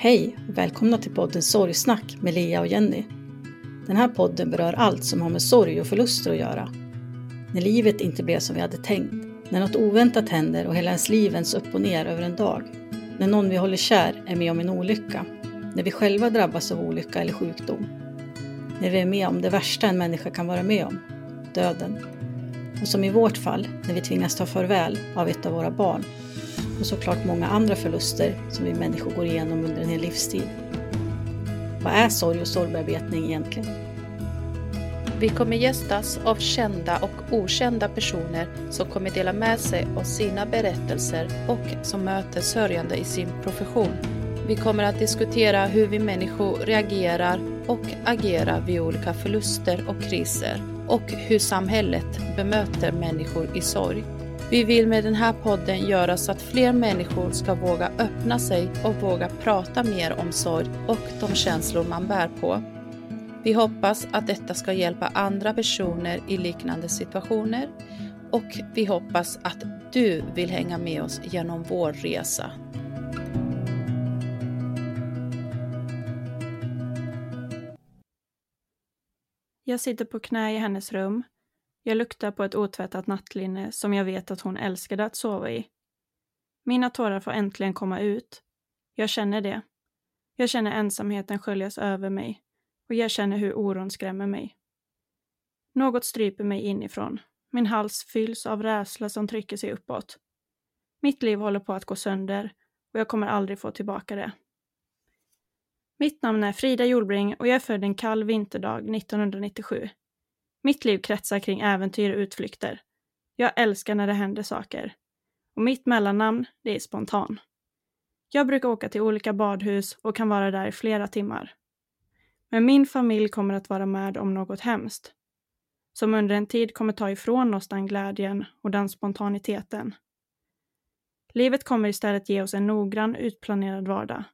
Hej och välkomna till podden Sorgsnack med Lea och Jenny. Den här podden berör allt som har med sorg och förluster att göra. När livet inte blev som vi hade tänkt, när något oväntat händer och hela ens liv vänds upp och ner över en dag, när någon vi håller kär är med om en olycka, när vi själva drabbas av olycka eller sjukdom, när vi är med om det värsta en människa kan vara med om, döden. Och som i vårt fall, när vi tvingas ta farväl av ett av våra barn och såklart många andra förluster som vi människor går igenom under en hel livstid. Vad är sorg och sorgbearbetning egentligen? Vi kommer gästas av kända och okända personer som kommer dela med sig av sina berättelser och som möter sörjande i sin profession. Vi kommer att diskutera hur vi människor reagerar och agerar vid olika förluster och kriser och hur samhället bemöter människor i sorg. Vi vill med den här podden göra så att fler människor ska våga öppna sig och våga prata mer om sorg och de känslor man bär på. Vi hoppas att detta ska hjälpa andra personer i liknande situationer och vi hoppas att du vill hänga med oss genom vår resa. Jag sitter på knä i hennes rum. Jag luktar på ett otvättat nattlinne som jag vet att hon älskade att sova i. Mina tårar får äntligen komma ut. Jag känner det. Jag känner ensamheten sköljas över mig och jag känner hur oron skrämmer mig. Något stryper mig inifrån. Min hals fylls av rädsla som trycker sig uppåt. Mitt liv håller på att gå sönder och jag kommer aldrig få tillbaka det. Mitt namn är Frida Jolbring och jag är född en kall vinterdag 1997. Mitt liv kretsar kring äventyr och utflykter. Jag älskar när det händer saker. Och mitt mellannamn, det är Spontan. Jag brukar åka till olika badhus och kan vara där i flera timmar. Men min familj kommer att vara med om något hemskt. Som under en tid kommer ta ifrån oss den glädjen och den spontaniteten. Livet kommer istället ge oss en noggrann, utplanerad vardag.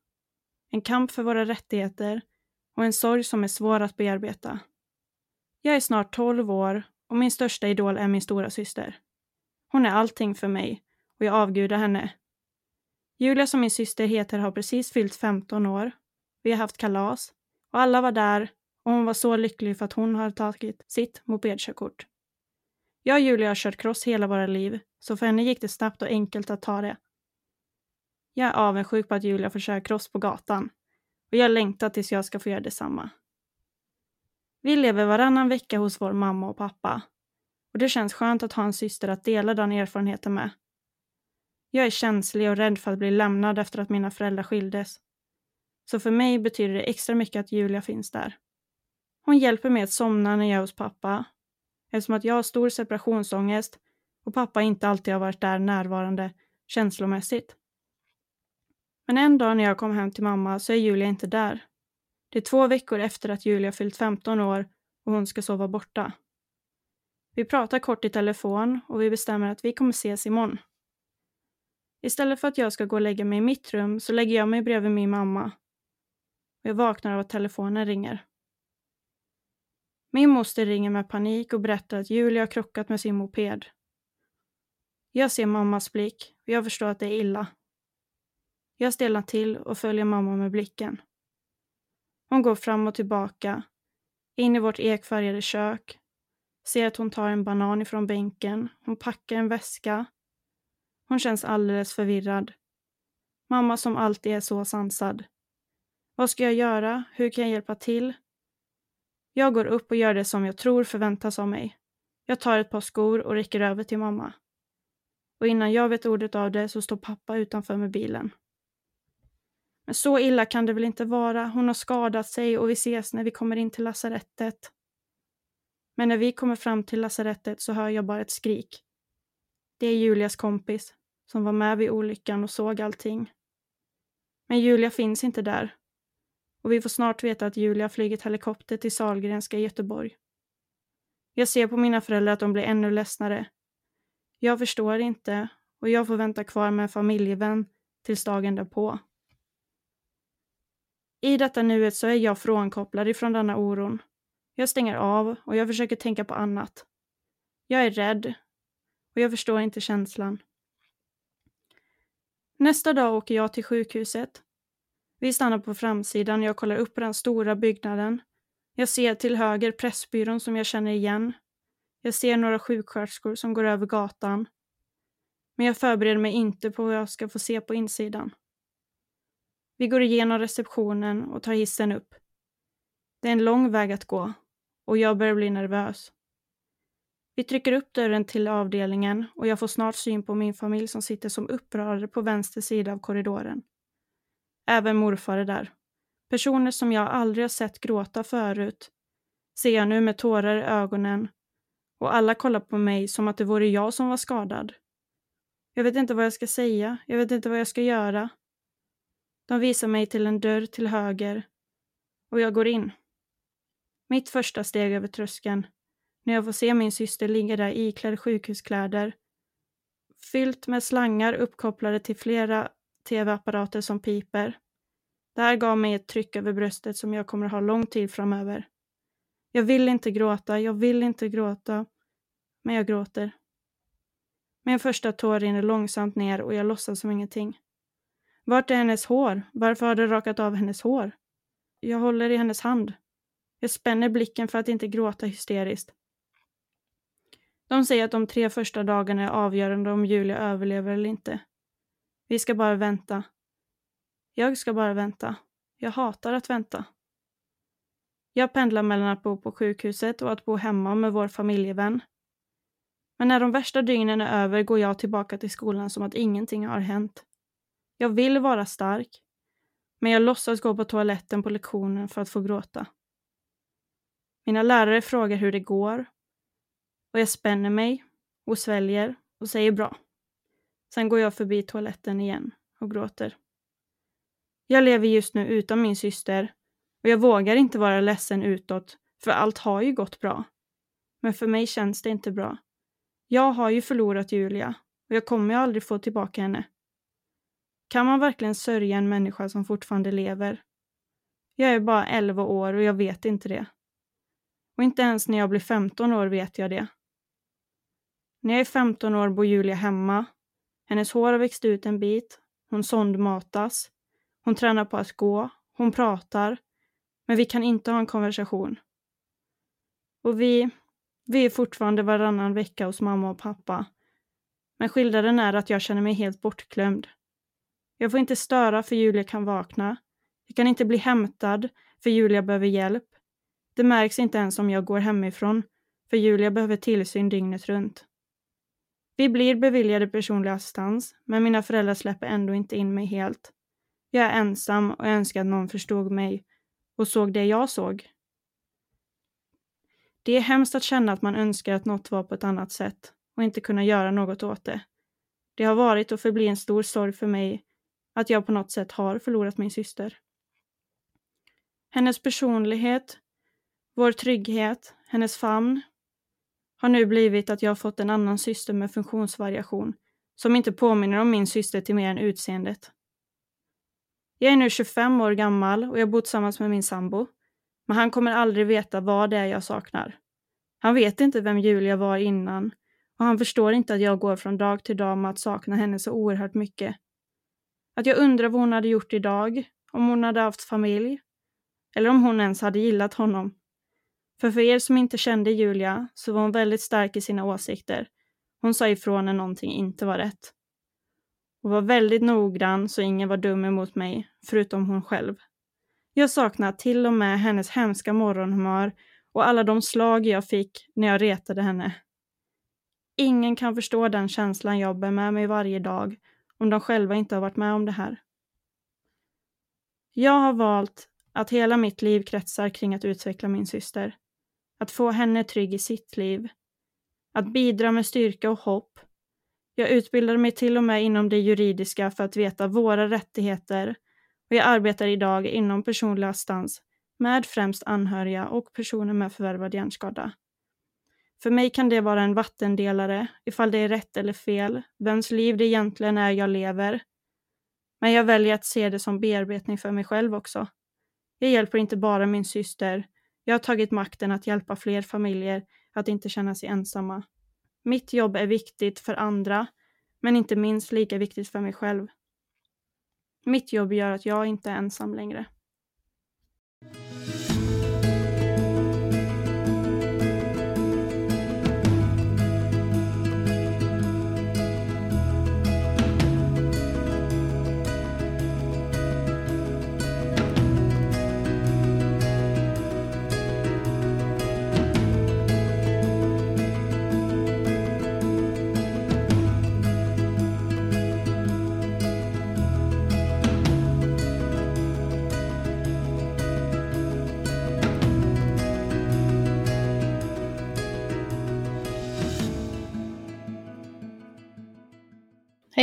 En kamp för våra rättigheter och en sorg som är svår att bearbeta. Jag är snart 12 år och min största idol är min stora syster. Hon är allting för mig och jag avgudar henne. Julia som min syster heter har precis fyllt 15 år. Vi har haft kalas och alla var där och hon var så lycklig för att hon har tagit sitt mopedkörkort. Jag och Julia har kört cross hela våra liv, så för henne gick det snabbt och enkelt att ta det. Jag är avundsjuk på att Julia får köra cross på gatan och jag längtar tills jag ska få göra detsamma. Vi lever varannan vecka hos vår mamma och pappa och det känns skönt att ha en syster att dela den erfarenheten med. Jag är känslig och rädd för att bli lämnad efter att mina föräldrar skildes. Så för mig betyder det extra mycket att Julia finns där. Hon hjälper mig att somna när jag är hos pappa eftersom att jag har stor separationsångest och pappa inte alltid har varit där närvarande känslomässigt. Men en dag när jag kom hem till mamma så är Julia inte där. Det är två veckor efter att Julia fyllt 15 år och hon ska sova borta. Vi pratar kort i telefon och vi bestämmer att vi kommer ses imorgon. Istället för att jag ska gå och lägga mig i mitt rum så lägger jag mig bredvid min mamma. Jag vaknar av att telefonen ringer. Min moster ringer med panik och berättar att Julia har krockat med sin moped. Jag ser mammas blick och jag förstår att det är illa. Jag stelnar till och följer mamma med blicken. Hon går fram och tillbaka, in i vårt ekfärgade kök, ser att hon tar en banan ifrån bänken, hon packar en väska. Hon känns alldeles förvirrad. Mamma som alltid är så sansad. Vad ska jag göra? Hur kan jag hjälpa till? Jag går upp och gör det som jag tror förväntas av mig. Jag tar ett par skor och räcker över till mamma. Och innan jag vet ordet av det så står pappa utanför med bilen. Men så illa kan det väl inte vara. Hon har skadat sig och vi ses när vi kommer in till lasarettet. Men när vi kommer fram till lasarettet så hör jag bara ett skrik. Det är Julias kompis som var med vid olyckan och såg allting. Men Julia finns inte där. Och vi får snart veta att Julia flugit helikopter till Salgrenska i Göteborg. Jag ser på mina föräldrar att de blir ännu ledsnare. Jag förstår inte och jag får vänta kvar med en familjevän tills dagen därpå. I detta nuet så är jag frånkopplad ifrån denna oron. Jag stänger av och jag försöker tänka på annat. Jag är rädd och jag förstår inte känslan. Nästa dag åker jag till sjukhuset. Vi stannar på framsidan och jag kollar upp på den stora byggnaden. Jag ser till höger Pressbyrån som jag känner igen. Jag ser några sjuksköterskor som går över gatan. Men jag förbereder mig inte på vad jag ska få se på insidan. Vi går igenom receptionen och tar hissen upp. Det är en lång väg att gå och jag börjar bli nervös. Vi trycker upp dörren till avdelningen och jag får snart syn på min familj som sitter som upprörda på vänster sida av korridoren. Även morfar är där. Personer som jag aldrig har sett gråta förut ser jag nu med tårar i ögonen och alla kollar på mig som att det vore jag som var skadad. Jag vet inte vad jag ska säga, jag vet inte vad jag ska göra. De visar mig till en dörr till höger och jag går in. Mitt första steg över tröskeln, när jag får se min syster ligga där iklädd sjukhuskläder, fyllt med slangar uppkopplade till flera tv-apparater som piper. Det här gav mig ett tryck över bröstet som jag kommer att ha lång tid framöver. Jag vill inte gråta, jag vill inte gråta, men jag gråter. Min första tår rinner långsamt ner och jag låtsas som ingenting. Vart är hennes hår? Varför har det rakat av hennes hår? Jag håller i hennes hand. Jag spänner blicken för att inte gråta hysteriskt. De säger att de tre första dagarna är avgörande om Julia överlever eller inte. Vi ska bara vänta. Jag ska bara vänta. Jag hatar att vänta. Jag pendlar mellan att bo på sjukhuset och att bo hemma med vår familjevän. Men när de värsta dygnen är över går jag tillbaka till skolan som att ingenting har hänt. Jag vill vara stark, men jag låtsas gå på toaletten på lektionen för att få gråta. Mina lärare frågar hur det går och jag spänner mig och sväljer och säger bra. Sen går jag förbi toaletten igen och gråter. Jag lever just nu utan min syster och jag vågar inte vara ledsen utåt för allt har ju gått bra. Men för mig känns det inte bra. Jag har ju förlorat Julia och jag kommer ju aldrig få tillbaka henne. Kan man verkligen sörja en människa som fortfarande lever? Jag är bara 11 år och jag vet inte det. Och inte ens när jag blir 15 år vet jag det. När jag är 15 år bor Julia hemma. Hennes hår har växt ut en bit. Hon sondmatas. Hon tränar på att gå. Hon pratar. Men vi kan inte ha en konversation. Och vi, vi är fortfarande varannan vecka hos mamma och pappa. Men skillnaden är att jag känner mig helt bortglömd. Jag får inte störa för Julia kan vakna. Jag kan inte bli hämtad för Julia behöver hjälp. Det märks inte ens om jag går hemifrån för Julia behöver tillsyn dygnet runt. Vi blir beviljade personlig assistans, men mina föräldrar släpper ändå inte in mig helt. Jag är ensam och önskar att någon förstod mig och såg det jag såg. Det är hemskt att känna att man önskar att något var på ett annat sätt och inte kunna göra något åt det. Det har varit och förblir en stor sorg för mig att jag på något sätt har förlorat min syster. Hennes personlighet, vår trygghet, hennes famn har nu blivit att jag har fått en annan syster med funktionsvariation som inte påminner om min syster till mer än utseendet. Jag är nu 25 år gammal och jag bor tillsammans med min sambo. Men han kommer aldrig veta vad det är jag saknar. Han vet inte vem Julia var innan och han förstår inte att jag går från dag till dag med att sakna henne så oerhört mycket. Att jag undrar vad hon hade gjort idag, om hon hade haft familj, eller om hon ens hade gillat honom. För för er som inte kände Julia så var hon väldigt stark i sina åsikter. Hon sa ifrån när någonting inte var rätt. Hon var väldigt noggrann så ingen var dum emot mig, förutom hon själv. Jag saknar till och med hennes hemska morgonhumör och alla de slag jag fick när jag retade henne. Ingen kan förstå den känslan jag bär med mig varje dag om de själva inte har varit med om det här. Jag har valt att hela mitt liv kretsar kring att utveckla min syster. Att få henne trygg i sitt liv. Att bidra med styrka och hopp. Jag utbildade mig till och med inom det juridiska för att veta våra rättigheter och jag arbetar idag inom personlig assistans med främst anhöriga och personer med förvärvad hjärnskada. För mig kan det vara en vattendelare, ifall det är rätt eller fel, vems liv det egentligen är jag lever. Men jag väljer att se det som bearbetning för mig själv också. Jag hjälper inte bara min syster, jag har tagit makten att hjälpa fler familjer att inte känna sig ensamma. Mitt jobb är viktigt för andra, men inte minst lika viktigt för mig själv. Mitt jobb gör att jag inte är ensam längre.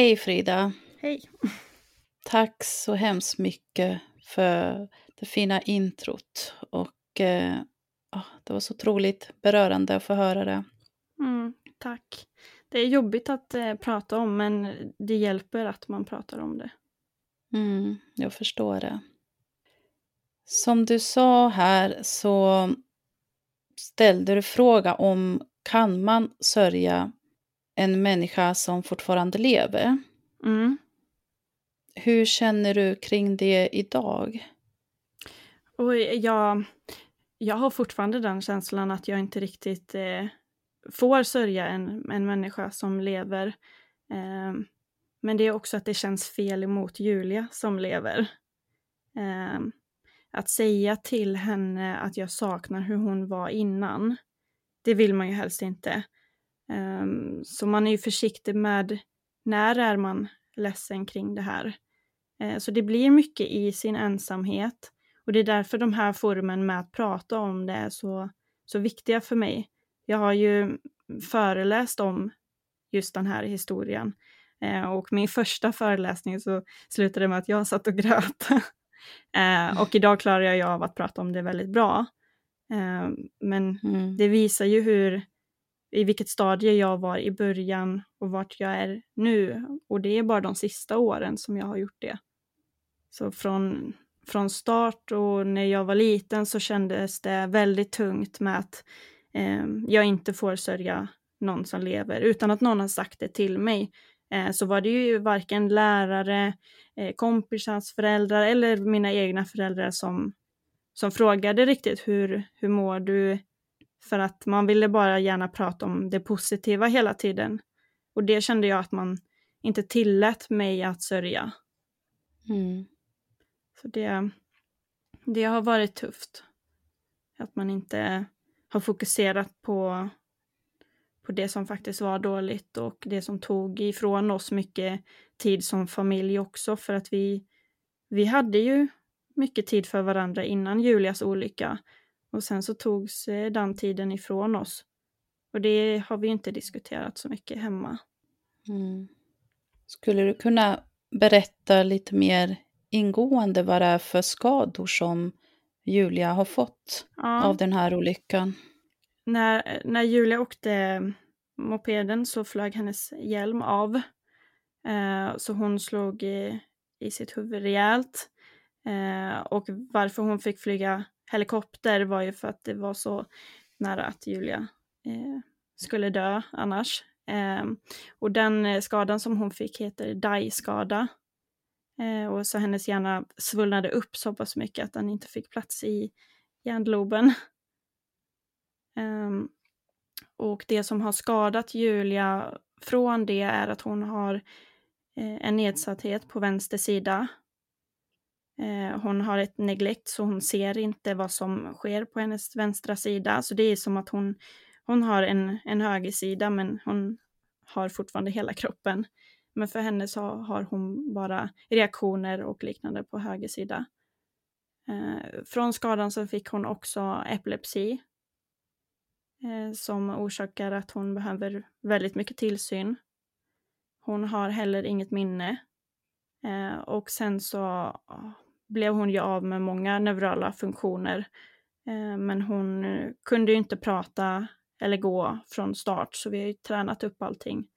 Hej Frida! Hej! Tack så hemskt mycket för det fina introt. Och eh, det var så otroligt berörande att få höra det. Mm, tack. Det är jobbigt att eh, prata om, men det hjälper att man pratar om det. Mm, jag förstår det. Som du sa här så ställde du fråga om kan man sörja en människa som fortfarande lever. Mm. Hur känner du kring det idag? Och jag, jag har fortfarande den känslan att jag inte riktigt eh, får sörja en, en människa som lever. Eh, men det är också att det känns fel emot Julia som lever. Eh, att säga till henne att jag saknar hur hon var innan, det vill man ju helst inte. Um, så man är ju försiktig med när är man ledsen kring det här. Uh, så det blir mycket i sin ensamhet och det är därför de här forumen med att prata om det är så, så viktiga för mig. Jag har ju föreläst om just den här historien uh, och min första föreläsning så slutade med att jag satt och grät. uh, och idag klarar jag av att prata om det väldigt bra. men mm. det visar ju hur i vilket stadie jag var i början och vart jag är nu. Och det är bara de sista åren som jag har gjort det. Så från, från start och när jag var liten så kändes det väldigt tungt med att eh, jag inte får sörja någon som lever utan att någon har sagt det till mig. Eh, så var det ju varken lärare, eh, kompisars föräldrar eller mina egna föräldrar som, som frågade riktigt hur, hur mår du? För att man ville bara gärna prata om det positiva hela tiden. Och det kände jag att man inte tillät mig att sörja. Mm. Så det, det har varit tufft. Att man inte har fokuserat på, på det som faktiskt var dåligt och det som tog ifrån oss mycket tid som familj också för att vi, vi hade ju mycket tid för varandra innan Julias olycka. Och sen så togs eh, den tiden ifrån oss. Och det har vi inte diskuterat så mycket hemma. Mm. Skulle du kunna berätta lite mer ingående vad det är för skador som Julia har fått Ja. av den här olyckan. När, när Julia åkte mopeden så flög hennes hjälm av. Eh, så hon slog i, i sitt huvud rejält. Eh, och varför hon fick flyga helikopter var ju för att det var så nära att Julia eh, skulle dö annars. Eh, och den eh, skadan som hon fick heter DAI-skada. Eh, och så hennes hjärna svullnade upp så pass mycket att den inte fick plats i hjärnloben. Ehm, och det som har skadat Julia från det är att hon har eh, en nedsatthet på vänster sida. Eh, hon har ett neglekt så hon ser inte vad som sker på hennes vänstra sida. Så det är som att hon, hon har en, en högersida men hon har fortfarande hela kroppen. Men för henne så har hon bara reaktioner och liknande på höger sida. Eh, från skadan så fick hon också epilepsi eh, som orsakar att hon behöver väldigt mycket tillsyn. Hon har heller inget minne. Eh, och sen så blev hon ju av med många neurala funktioner. Eh, men hon eh, kunde ju inte prata eller gå från start så vi har ju tränat upp allting.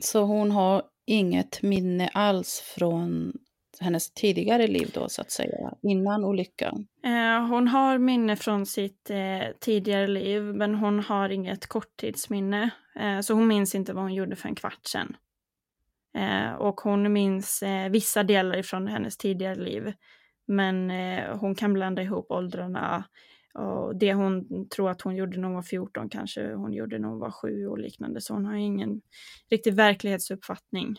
Så hon har inget minne alls från hennes tidigare liv då så att säga, innan olyckan? Eh, hon har minne från sitt eh, tidigare liv men hon har inget korttidsminne. Eh, så hon minns inte vad hon gjorde för en kvart sedan. Eh, och hon minns eh, vissa delar ifrån hennes tidigare liv. Men eh, hon kan blanda ihop åldrarna och det hon tror att hon gjorde när hon var 14 kanske hon gjorde när hon var 7 och liknande. Så hon har ingen riktig verklighetsuppfattning.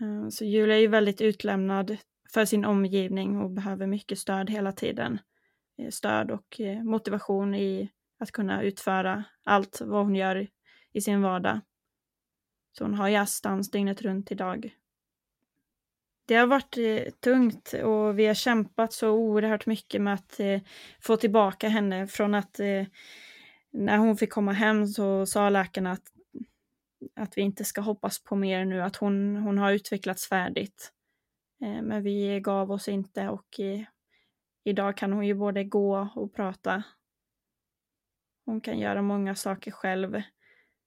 Eh, Så Julia är ju väldigt utlämnad för sin omgivning och behöver mycket stöd hela tiden. Eh, Stöd och eh, motivation i att kunna utföra allt vad hon gör i sin vardag. Så hon har ju assistans dygnet runt idag. Det har varit eh, tungt och vi har kämpat så oerhört mycket med att eh, få tillbaka henne från att eh, när hon fick komma hem så sa läkarna att, att vi inte ska hoppas på mer nu, att hon, hon har utvecklats färdigt. Eh, men vi gav oss inte och eh, idag kan hon ju både gå och prata. Hon kan göra många saker själv,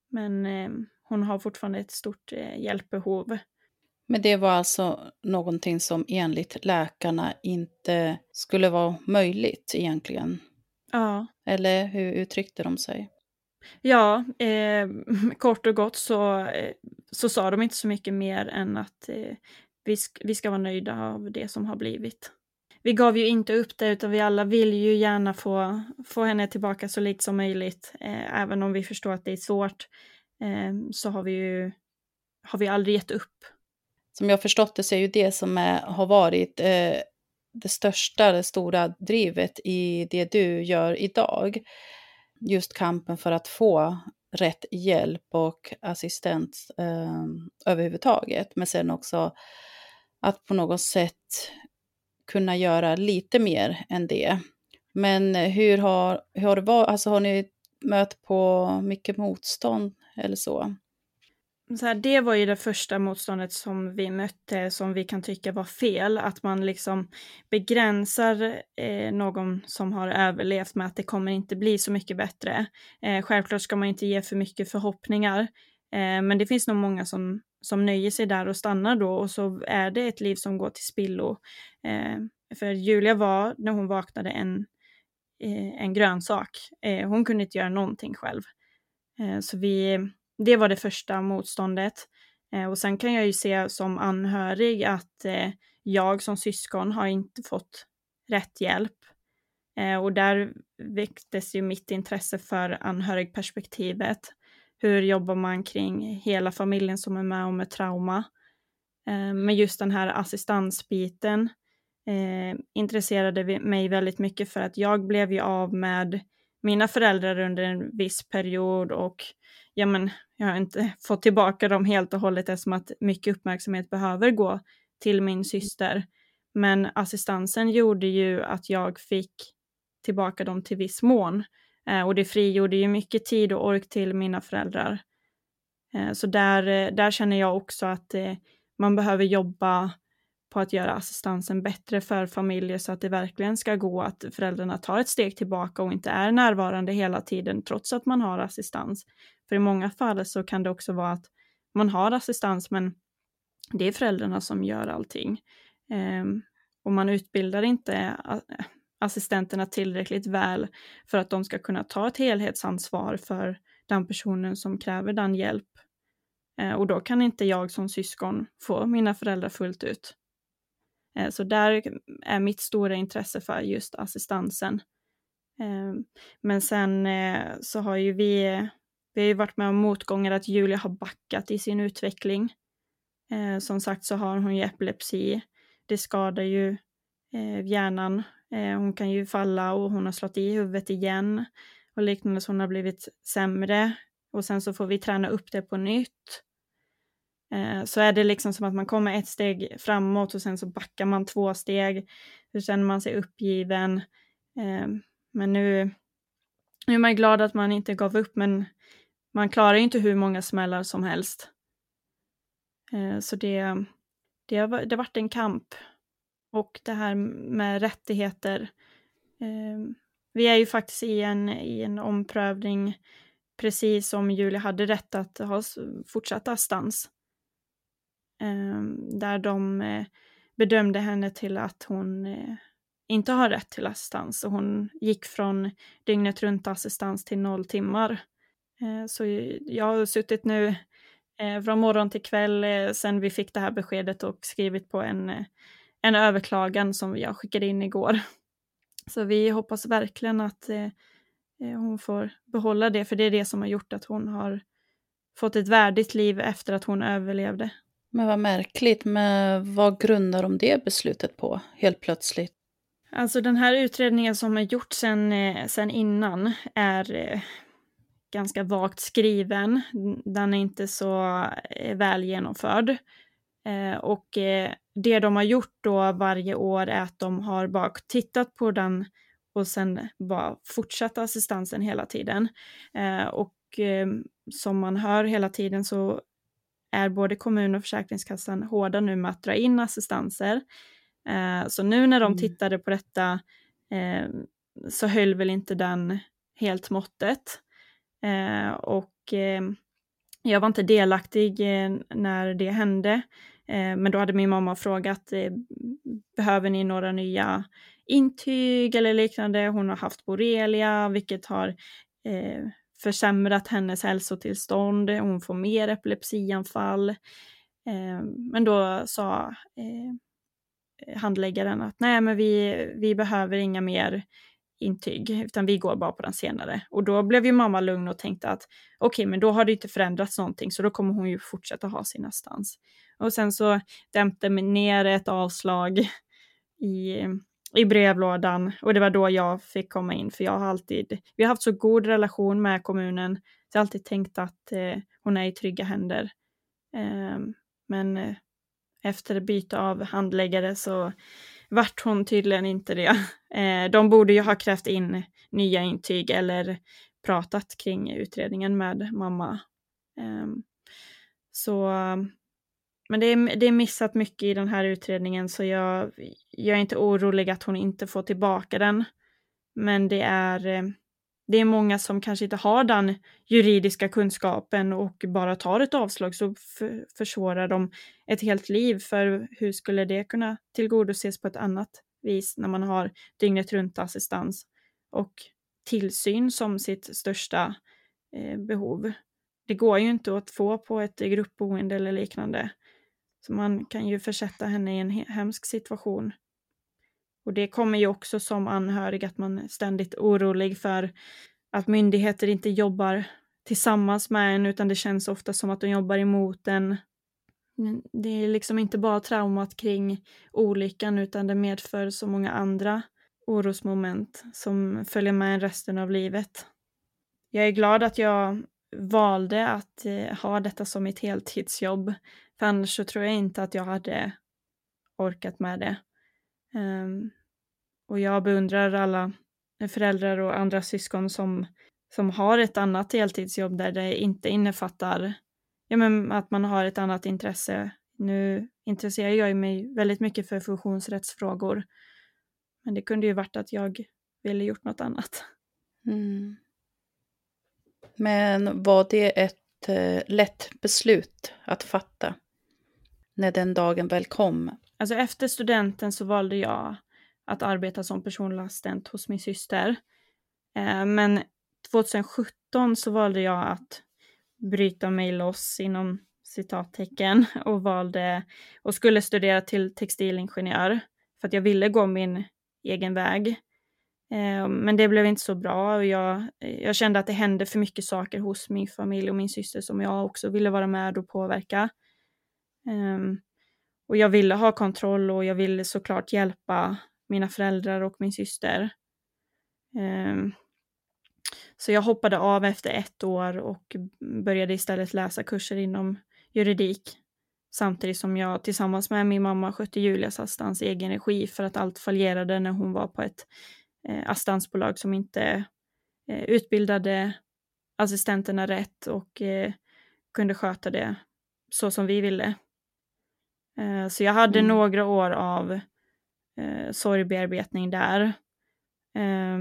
men eh, hon har fortfarande ett stort eh, hjälpbehov. Men det var alltså någonting som enligt läkarna inte skulle vara möjligt egentligen? Ja, Eller hur uttryckte de sig? ja eh, kort och gott så, eh, så sa de inte så mycket mer än att eh, vi, sk- vi ska vara nöjda av det som har blivit. Vi gav ju inte upp det utan vi alla vill ju gärna få, få henne tillbaka så lite som möjligt. Eh, även om vi förstår att det är svårt Ehm, så har vi ju har vi aldrig gett upp. Som jag förstått det så är ju det som är, har varit eh, det största, det stora drivet i det du gör idag. Just kampen för att få rätt hjälp och assistans eh, överhuvudtaget. Men sen också att på något sätt kunna göra lite mer än det. Men hur har, hur har det varit? Alltså har ni mött på mycket motstånd eller så? Så här, det var ju det första motståndet som vi mötte som vi kan tycka var fel. Att man liksom begränsar eh, någon som har överlevt med att det kommer inte bli så mycket bättre. Eh, självklart ska man inte ge för mycket förhoppningar. Eh, men det finns nog många som, som nöjer sig där och stannar då och så är det ett liv som går till spillo. Eh, för Julia var, när hon vaknade, en, eh, en grönsak. Eh, hon kunde inte göra någonting själv. Eh, så vi det var det första motståndet. Eh, och sen kan jag ju se som anhörig att eh, jag som syskon har inte fått rätt hjälp. Eh, och där väcktes ju mitt intresse för anhörigperspektivet. Hur jobbar man kring hela familjen som är med om ett trauma? Eh, men just den här assistansbiten eh, intresserade mig väldigt mycket för att jag blev ju av med mina föräldrar under en viss period och ja men jag har inte fått tillbaka dem helt och hållet eftersom att mycket uppmärksamhet behöver gå till min syster. Men assistansen gjorde ju att jag fick tillbaka dem till viss mån. Eh, och det frigjorde ju mycket tid och ork till mina föräldrar. Eh, så där, eh, där känner jag också att eh, man behöver jobba på att göra assistansen bättre för familjer så att det verkligen ska gå att föräldrarna tar ett steg tillbaka och inte är närvarande hela tiden trots att man har assistans. För i många fall så kan det också vara att man har assistans men det är föräldrarna som gör allting. Um, och man utbildar inte assistenterna tillräckligt väl för att de ska kunna ta ett helhetsansvar för den personen som kräver den hjälp. Eh, och då kan inte jag som syskon få mina föräldrar fullt ut. Eh, så där är mitt stora intresse för just assistansen. Eh, men sen eh, så har ju vi, vi har ju varit med om motgångar att Julia har backat i sin utveckling. Som sagt så har hon ju epilepsi. Det skadar ju hjärnan. Hon kan ju falla och hon har slått i huvudet igen och liknande så hon har blivit sämre och sen så får vi träna upp det på nytt. Eh, så är det liksom som att man kommer ett steg framåt och sen så backar man två steg. Så känner man sig uppgiven. Eh, men nu, nu är man glad att man inte gav upp men man klarar ju inte hur många smällar som helst. Eh, så det, det, har, det har varit en kamp. Och det här med rättigheter. Vi är ju faktiskt i en, i en omprövning precis som Julia hade rätt att ha fortsatt assistans. Ehm, där de eh, bedömde henne till att hon eh, inte har rätt till assistans och hon gick från dygnet runt assistans till noll timmar. Eh, så jag har suttit nu eh, från morgon till kväll eh, sen vi fick det här beskedet och skrivit på en, eh, en överklagan som jag skickade in igår. Så vi hoppas verkligen att hon får behålla det, för det är det som har gjort att hon har fått ett värdigt liv efter att hon överlevde. Men vad märkligt, men vad grundar de det beslutet på helt plötsligt? Alltså den här utredningen som är gjort sen, eh, sen innan är eh, ganska vagt skriven. Den är inte så eh, väl genomförd. Och det de har gjort då varje år är att de har bara tittat på den och sen bara fortsatt assistansen hela tiden. Och som man hör hela tiden så är både kommun och Försäkringskassan hårda nu med att dra in assistanser. Eh, så nu när de mm. tittade på detta eh, så höll väl inte den helt måttet. Eh, och eh, jag var inte delaktig eh, när det hände, eh, men då hade min mamma frågat behöver ni några nya intyg eller liknande? Hon har haft borrelia, vilket har försämrat hennes hälsotillstånd, hon får mer epilepsianfall. Eh, men då sa eh, handläggaren att nej, men vi, vi behöver inga mer intyg, utan vi går bara på den senare. Och då blev ju mamma lugn och tänkte att okej, okay, men då har det inte förändrats någonting, så då kommer hon ju fortsätta ha sin assistans. Och sen så dämpte ner ett avslag i i brevlådan och det var då jag fick komma in för jag har alltid, vi har haft så god relation med kommunen så jag har alltid tänkt att eh, hon är i trygga händer. Eh, men eh, efter byte av handläggare så vart hon tydligen inte det. Eh, de borde ju ha krävt in nya intyg eller pratat kring utredningen med mamma. Ehm, så men det är, det är missat mycket i den här utredningen så jag, jag är inte orolig att hon inte får tillbaka den. Men det är, eh, det är många som kanske inte har den juridiska kunskapen och bara tar ett avslag så för, försvårar de ett helt liv. För hur skulle det kunna tillgodoses på ett annat vis när man har dygnet runt assistans och tillsyn som sitt största eh, behov. Det går ju inte att få på ett gruppboende eller liknande. Så man kan ju försätta henne i en hemsk situation. Och det kommer ju också som anhörig att man är ständigt orolig för att myndigheter inte jobbar tillsammans med en utan det känns ofta som att de jobbar emot en. Det är liksom inte bara traumat kring olyckan utan det medför så många andra orosmoment som följer med en resten av livet. Jag är glad att jag valde att eh, ha detta som mitt heltidsjobb för annars så tror jag inte att jag hade orkat med det. Um, och jag beundrar alla föräldrar och andra syskon som, som har ett annat deltidsjobb där det inte innefattar ja, men att man har ett annat intresse. Nu intresserar jag mig väldigt mycket för funktionsrättsfrågor. Men det kunde ju varit att jag ville gjort något annat. Mm. Men var det ett eh, lätt beslut att fatta när den dagen väl kom? Alltså efter studenten så valde jag att arbeta som personlig assistent hos min syster. Eh, men 2017 så valde jag att bryta mig loss inom citattecken och valde och skulle studera till textilingenjör för att jag ville gå min egen väg. Eh, men det blev inte så bra och jag, jag kände att det hände för mycket saker hos min familj och min syster som jag också ville vara med och påverka. Ehm, och jag ville ha kontroll och jag ville såklart hjälpa mina föräldrar och min syster. Ehm, så jag hoppade av efter ett år och började istället läsa kurser inom juridik. Samtidigt som jag tillsammans med min mamma skötte Julias assistans i egen regi för att allt fallerade när hon var på ett eh, assistansbolag som inte eh, utbildade assistenterna rätt och eh, kunde sköta det så som vi ville. Eh, så jag hade mm. några år av eh, sorgbearbetning där. Eh,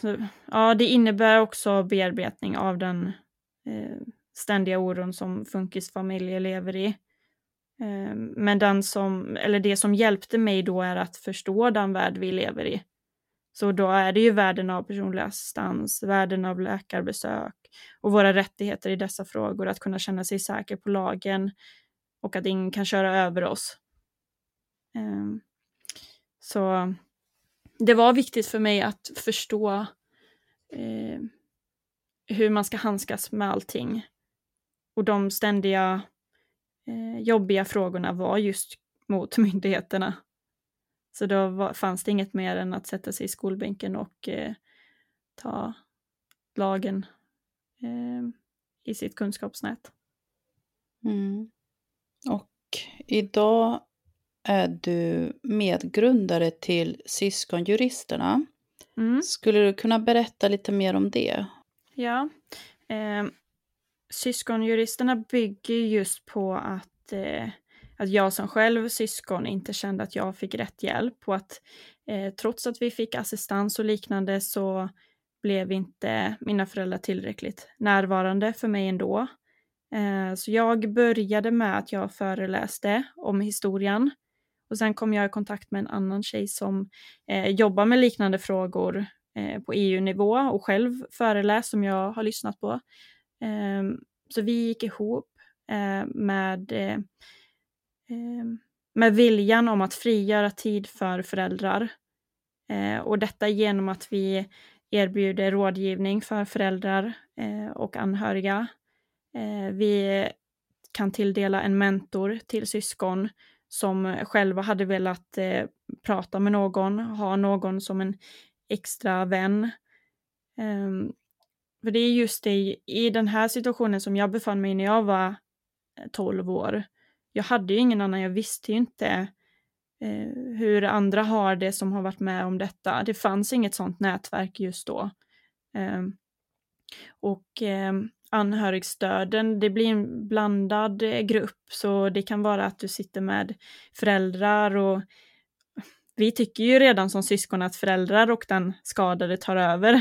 så, ja, det innebär också bearbetning av den eh, ständiga oron som funkisfamiljer lever i. Eh, men den som, eller det som hjälpte mig då är att förstå den värld vi lever i. Så då är det ju världen av personlig assistans, världen av läkarbesök och våra rättigheter i dessa frågor, att kunna känna sig säker på lagen och att ingen kan köra över oss. Ehm, så det var viktigt för mig att förstå eh, hur man ska handskas med allting. Och de ständiga eh, jobbiga frågorna var just mot myndigheterna. Så då var, fanns det inget mer än att sätta sig i skolbänken och eh, ta lagen eh, i sitt kunskapsnät. Mm. Och idag är du medgrundare till Syskonjuristerna. Mm. Skulle du kunna berätta lite mer om det? Ja. Eh, syskonjuristerna bygger just på att, eh, att jag som själv syskon inte kände att jag fick rätt hjälp och att eh, trots att vi fick assistans och liknande så blev inte mina föräldrar tillräckligt närvarande för mig ändå. Eh, så jag började med att jag föreläste om historien och sen kom jag i kontakt med en annan tjej som eh, jobbar med liknande frågor eh, på EU-nivå och själv föreläst som jag har lyssnat på. Eh, så vi gick ihop eh, med, eh, ehm, med viljan om att frigöra tid för föräldrar. Eh, och detta genom att vi erbjuder rådgivning för föräldrar eh, och anhöriga. Eh, vi kan tilldela en mentor till syskon som själva hade velat eh, prata med någon, ha någon som en extra vän. Um, för det är just det, i den här situationen som jag befann mig i när jag var eh, 12 år. Jag hade ju ingen annan, jag visste ju inte eh, hur andra har det som har varit med om detta. Det fanns inget sånt nätverk just då. Um, och um, anhörigstöden, det blir en blandad eh, grupp så det kan vara att du sitter med föräldrar och vi tycker ju redan som syskon att föräldrar och den skadade tar över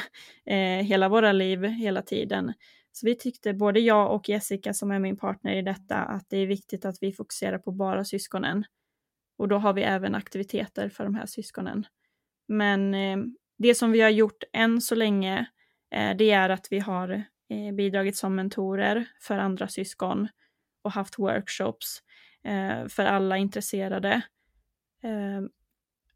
eh, hela våra liv hela tiden. Så vi tyckte, både jag och Jessica som är min partner i detta, att det är viktigt att vi fokuserar på bara syskonen. Och då har vi även aktiviteter för de här syskonen. Men eh, det som vi har gjort än så länge, eh, det är att vi har eh, bidragit som mentorer för andra syskon och haft workshops eh, för alla intresserade. Eh,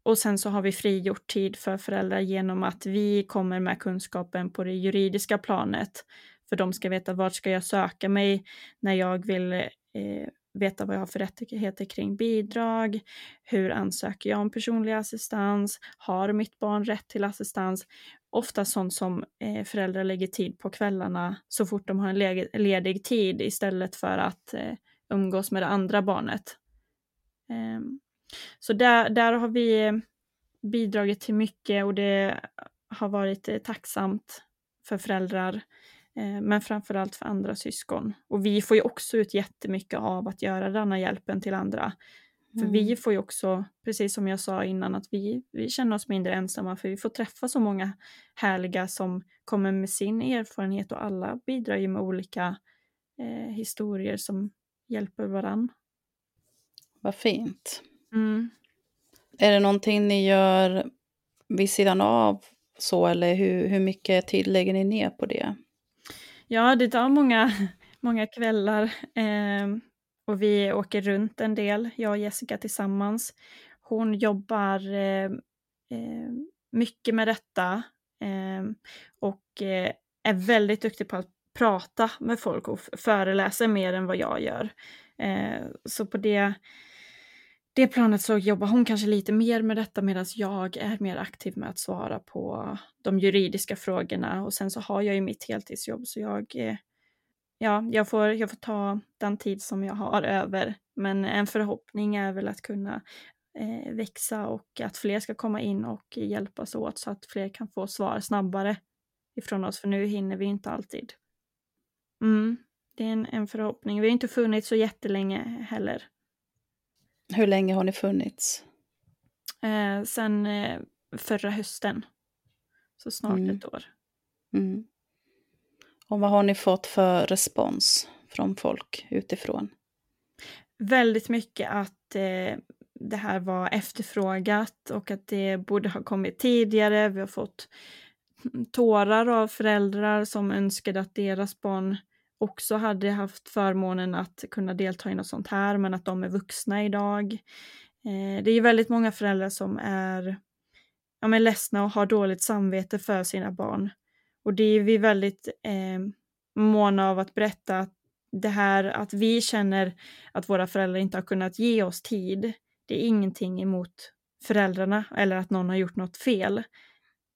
och sen så har vi frigjort tid för föräldrar genom att vi kommer med kunskapen på det juridiska planet. För de ska veta vart ska jag söka mig när jag vill eh, veta vad jag har för rättigheter kring bidrag, hur ansöker jag om personlig assistans, har mitt barn rätt till assistans ofta sånt som eh, föräldrar lägger tid på kvällarna så fort de har en ledig, ledig tid istället för att eh, umgås med det andra barnet. Eh, så där, där har vi eh, bidragit till mycket och det har varit eh, tacksamt för föräldrar eh, men framförallt för andra syskon. Och vi får ju också ut jättemycket av att göra denna hjälpen till andra. För vi Mm. får ju också, precis som jag sa innan, att vi, vi känner oss mindre ensamma för vi får träffa så många härliga som kommer med sin erfarenhet och alla bidrar ju med olika eh, historier som hjälper varann. Vad fint. Mm. Är det någonting ni gör vid sidan av så eller hur, hur mycket tid lägger ni ner på det? Ja, det tar många, många kvällar eh, och vi åker runt en del, jag och Jessica tillsammans. Hon jobbar eh, eh, mycket med detta eh, och eh, är väldigt duktig på att prata med folk och föreläser mer än vad jag gör. Eh, så på det, det planet så jobbar hon kanske lite mer med detta medan jag är mer aktiv med att svara på de juridiska frågorna och sen så har jag ju mitt heltidsjobb så jag, eh, ja, jag får, jag får ta den tid som jag har över. Men en förhoppning är väl att kunna eh, växa och att fler ska komma in och hjälpas åt så att fler kan få svar snabbare ifrån oss för nu hinner vi inte alltid. Mm, det är en, en förhoppning. Vi har inte funnits så jättelänge heller. Hur länge har ni funnits? Eh, sen eh, förra hösten. Så snart Mm. ett år. Mm. Och vad har ni fått för respons från folk utifrån? Väldigt mycket att eh, det här var efterfrågat och att det borde ha kommit tidigare. Vi har fått tårar av föräldrar som önskade att deras barn också hade haft förmånen att kunna delta i något sånt här, men att de är vuxna idag. Eh, det är väldigt många föräldrar som är ja, men ledsna och har dåligt samvete för sina barn. Och det är vi väldigt eh, måna av att berätta att det här att vi känner att våra föräldrar inte har kunnat ge oss tid, det är ingenting emot föräldrarna eller att någon har gjort något fel.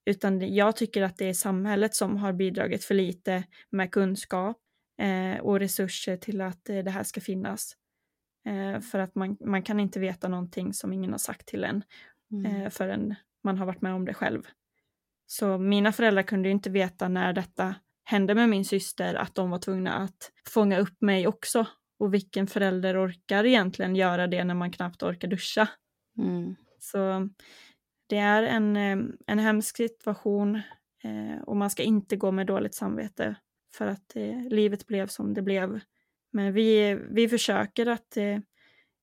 Utan jag tycker att det är samhället som har bidragit för lite med kunskap eh, och resurser till att eh, det här ska finnas. Eh, för att man, man kan inte veta någonting som ingen har sagt till en Mm. eh, förrän man har varit med om det själv. Så mina föräldrar kunde inte veta när detta hände med min syster att de var tvungna att fånga upp mig också. Och vilken förälder orkar egentligen göra det när man knappt orkar duscha? Mm. Så det är en, eh, en hemsk situation eh, och man ska inte gå med dåligt samvete för att eh, livet blev som det blev. Men vi, vi försöker att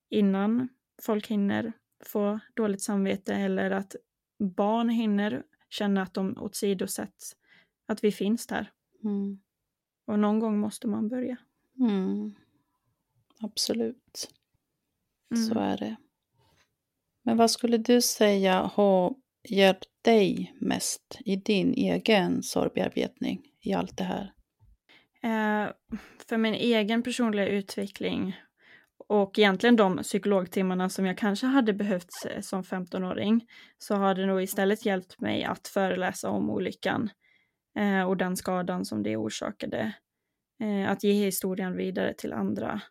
innan folk hinner få dåligt samvete eller att barn hinner känna att de åsidosätts, att vi finns där. Mm. Och någon gång måste man börja. Mm. Absolut. Så Mm. är det. Men vad skulle du säga har hjälpt dig mest i din egen sorgbearbetning i allt det här? Eh, för min egen personliga utveckling och egentligen de psykologtimmarna som jag kanske hade behövt eh, som 15-åring så har det nog istället hjälpt mig att föreläsa om olyckan eh, och den skadan som det orsakade. Eh, att ge historien vidare till andra.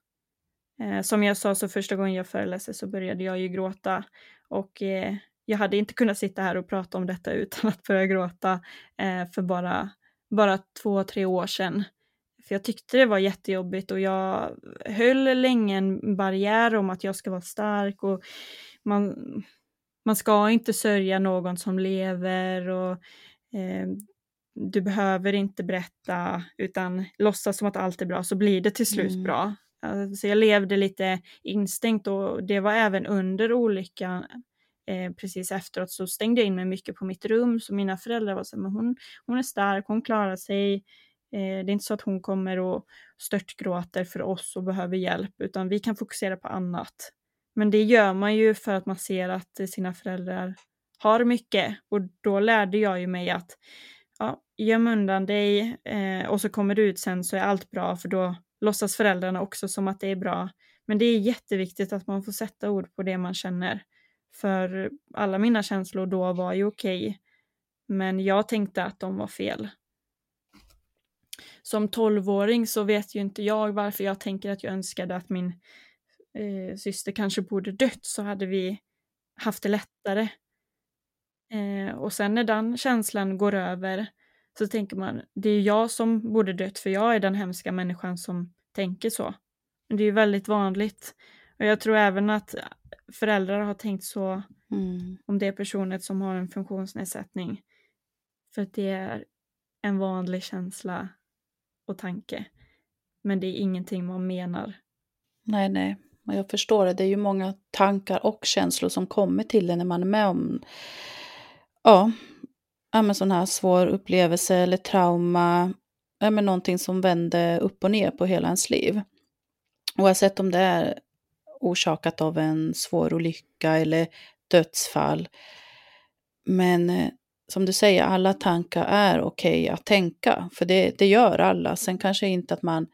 Eh, som jag sa så första gången jag föreläste så började jag ju gråta och eh, jag hade inte kunnat sitta här och prata om detta utan att börja gråta eh, för bara, bara två, tre år sedan. För jag tyckte det var jättejobbigt och jag höll länge en barriär om att jag ska vara stark och man, man ska inte sörja någon som lever och eh, du behöver inte berätta utan låtsas som att allt är bra så blir det till slut Mm. bra. Alltså jag levde lite instängt och det var även under olyckan eh, precis efteråt så stängde jag in mig mycket på mitt rum så mina föräldrar var så här, men hon, hon är stark, hon klarar sig. Eh, det är inte så att hon kommer och störtgråter för oss och behöver hjälp utan vi kan fokusera på annat. Men det gör man ju för att man ser att sina föräldrar har mycket och då lärde jag ju mig att ja, göm undan dig eh, och så kommer du ut sen så är allt bra för då låtsas föräldrarna också som att det är bra. Men det är jätteviktigt att man får sätta ord på det man känner. För alla mina känslor då var ju okej. Men jag tänkte att de var fel. Som tolvåring så vet ju inte jag varför jag tänker att jag önskade att min eh, syster kanske borde dött så hade vi haft det lättare. Eh, och sen när den känslan går över så tänker man, det är jag som borde dött för jag är den hemska människan som tänker så. Men det är ju väldigt vanligt. Och jag tror även att föräldrar har tänkt så mm. om det är personer som har en funktionsnedsättning. För att det är en vanlig känsla och tanke. Men det är ingenting man menar. Nej, nej. Jag förstår det. Det är ju många tankar och känslor som kommer till en när man är med om ja, ja men sån här svår upplevelse eller trauma. Ja, men någonting som vänder upp och ner på hela ens liv. Oavsett om det är orsakat av en svår olycka eller dödsfall. Men eh, som du säger, alla tankar är okej okay att tänka, för det, det gör alla. Sen kanske inte att man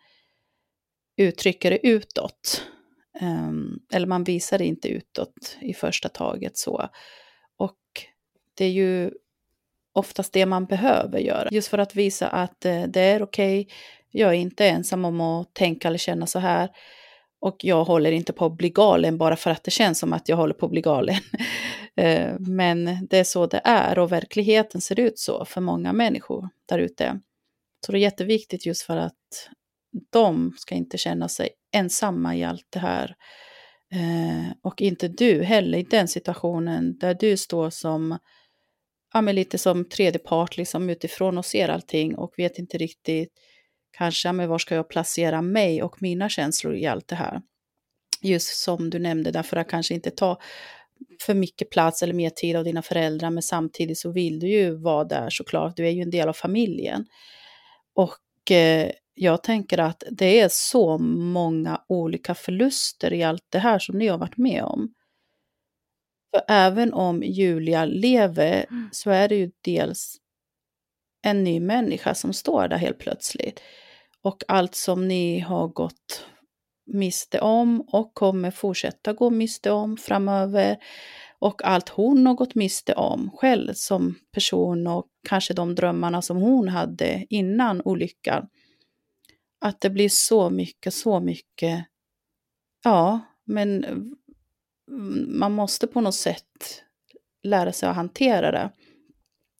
uttrycker det utåt. Um, eller man visar det inte utåt i första taget så. Och det är ju oftast det man behöver göra. Just för att visa att eh, det är okej, okay, jag är inte ensam om att tänka eller känna så här. Och jag håller inte på att bli galen bara för att det känns som att jag håller på att bli galen. Eh, men det är så det är och verkligheten ser ut så för många människor där ute. Så det är jätteviktigt just för att de ska inte känna sig ensamma i allt det här. Eh, och inte du heller i den situationen där du står som, ja lite som tredje part liksom utifrån och ser allting och vet inte riktigt kanske, men var ska jag placera mig och mina känslor i allt det här? Just som du nämnde, därför att kanske inte ta för mycket plats eller mer tid av dina föräldrar, men samtidigt så vill du ju vara där såklart, du är ju en del av familjen. Och eh, jag tänker att det är så många olika förluster i allt det här som ni har varit med om. För även om Julia lever mm. så är det ju dels en ny människa som står där helt plötsligt. Och allt som ni har gått miste om och kommer fortsätta gå miste om framöver. Och allt hon har gått miste om själv som person och kanske de drömmarna som hon hade innan olyckan. Att det blir så mycket, så mycket. Ja, men man måste på något sätt lära sig att hantera det.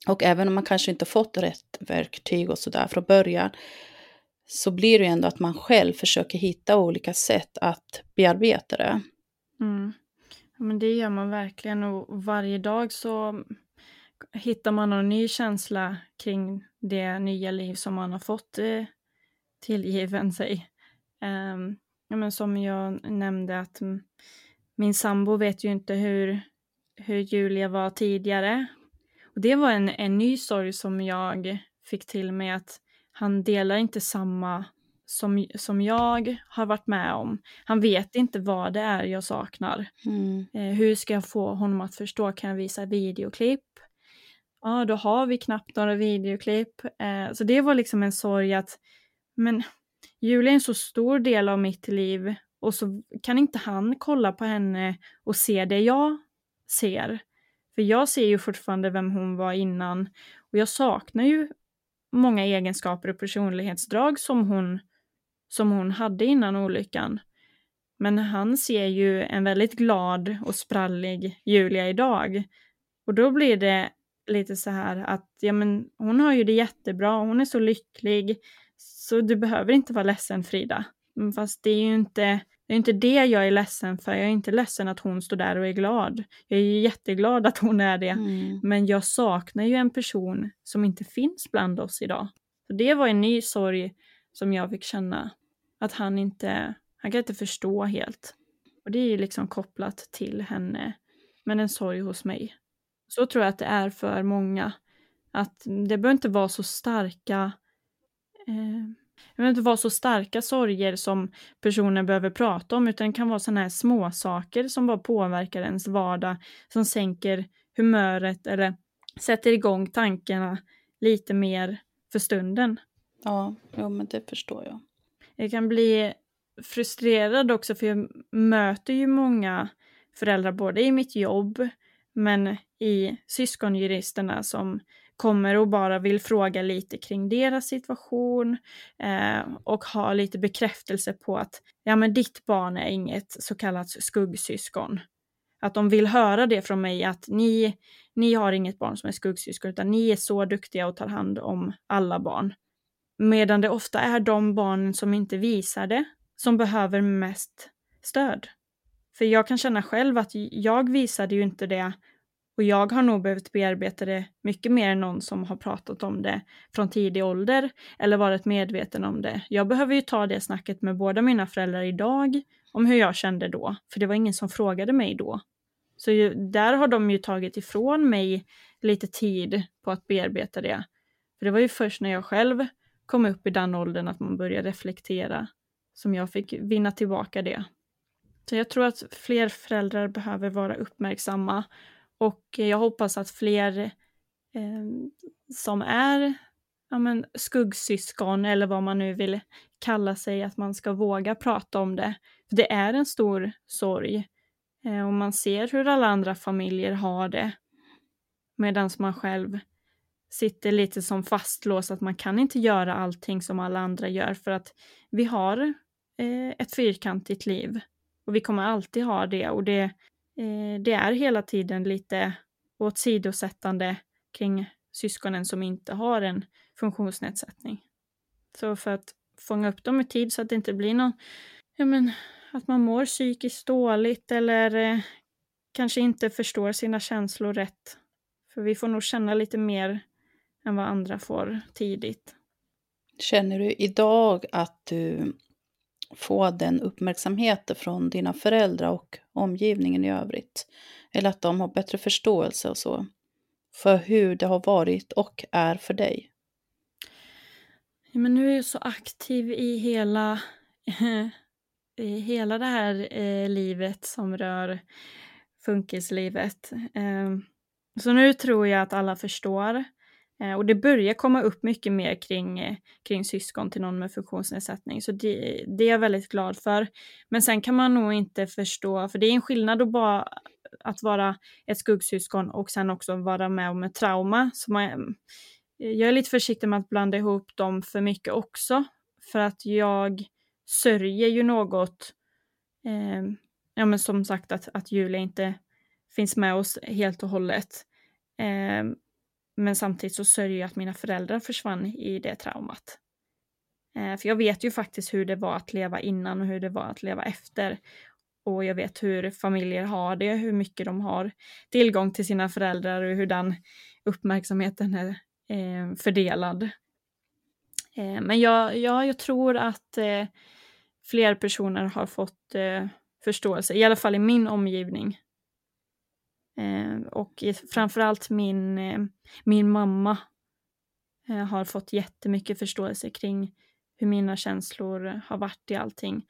Och även om man kanske inte fått rätt verktyg och sådär från början så blir det ju ändå att man själv försöker hitta olika sätt att bearbeta det. Mm. Ja, men det gör man verkligen och varje dag så hittar man en ny känsla kring det nya liv som man har fått eh, tillgiven sig. Um, ja, men som jag nämnde att min sambo vet ju inte hur, hur Julia var tidigare. Och det var en, en ny sorg som jag fick till mig att han delar inte samma som, som jag har varit med om. Han vet inte vad det är jag saknar. Mm. Eh, hur ska jag få honom att förstå? Kan jag visa videoklipp? Ja, då har vi knappt några videoklipp. Eh, så det var liksom en sorg att, men Julia är en så stor del av mitt liv och så kan inte han kolla på henne och se det jag ser. För jag ser ju fortfarande vem hon var innan och jag saknar ju många egenskaper och personlighetsdrag som hon, som hon hade innan olyckan. Men han ser ju en väldigt glad och sprallig Julia idag. Och då blir det lite så här att ja, men hon har ju det jättebra, hon är så lycklig, så du behöver inte vara ledsen Frida. Mm, fast det är ju inte det är inte det jag är ledsen för. Jag är inte ledsen att hon står där och är glad. Jag är ju jätteglad att hon är det. Mm. Men jag saknar ju en person som inte finns bland oss idag. Så det var en ny sorg som jag fick känna. Att han inte, han kan inte förstå helt. Och det är ju liksom kopplat till henne. Men en sorg hos mig. Så tror jag att det är för många. Att det behöver inte vara så starka eh, det behöver inte vara så starka sorger som personen behöver prata om, utan det kan vara sådana här små saker som bara påverkar ens vardag, som sänker humöret eller sätter igång tankarna lite mer för stunden. Ja, ja men det förstår jag. Jag kan bli frustrerad också för jag möter ju många föräldrar både i mitt jobb men i syskonjuristerna som kommer och bara vill fråga lite kring deras situation eh, och ha lite bekräftelse på att ja, men ditt barn är inget så kallat skuggsyskon. att de vill höra det från mig att ni, ni har inget barn som är skuggsyskon utan ni är så duktiga och tar hand om alla barn. Medan det ofta är de barnen som inte visar det som behöver mest stöd. För jag kan känna själv att jag visade ju inte det och jag har nog behövt bearbeta det mycket mer än någon som har pratat om det från tidig ålder eller varit medveten om det. Jag behöver ju ta det snacket med båda mina föräldrar idag om hur jag kände då, för det var ingen som frågade mig då. Så ju, där har de ju tagit ifrån mig lite tid på att bearbeta det. För det var ju först när jag själv kom upp i den åldern att man började reflektera som jag fick vinna tillbaka det. Så jag tror att fler föräldrar behöver vara uppmärksamma och jag hoppas att fler eh, som är ja, men, skuggsyskon eller vad man nu vill kalla sig, att man ska våga prata om det. För Det är en stor sorg eh, och man ser hur alla andra familjer har det medan man själv sitter lite som fastlåst att man kan inte göra allting som alla andra gör för att vi har eh, ett fyrkantigt liv och vi kommer alltid ha det och det, eh, det är hela tiden lite åsidosättande kring syskonen som inte har en funktionsnedsättning. Så för att fånga upp dem i tid så att det inte blir någon, ja men, att man mår psykiskt dåligt eller eh, kanske inte förstår sina känslor rätt. För vi får nog känna lite mer än vad andra får tidigt. Känner du idag att du få den uppmärksamheten från dina föräldrar och omgivningen i övrigt? Eller att de har bättre förståelse och så för hur det har varit och är för dig? Men nu är jag så aktiv i hela, i hela det här eh, livet som rör funkislivet. Eh, så nu tror jag att alla förstår Eh, och det börjar komma upp mycket mer kring, eh, kring syskon till någon med funktionsnedsättning, så det, det är jag väldigt glad för. Men sen kan man nog inte förstå, för det är en skillnad att bara att vara ett skuggsyskon och sen också vara med om ett trauma. Så man, eh, jag är lite försiktig med att blanda ihop dem för mycket också, för att jag sörjer ju något, eh, ja men som sagt att, att Julia inte finns med oss helt och hållet. Eh, men samtidigt så sörjer jag att mina föräldrar försvann i det traumat. Eh, för jag vet ju faktiskt hur det var att leva innan och hur det var att leva efter. Och jag vet hur familjer har det, hur mycket de har tillgång till sina föräldrar och hur den uppmärksamheten är eh, fördelad. Eh, men jag, ja, jag tror att fler personer har fått förståelse, i alla fall i min omgivning, Eh, och framförallt min, eh, min mamma eh, har fått jättemycket förståelse kring hur mina känslor har varit i allting.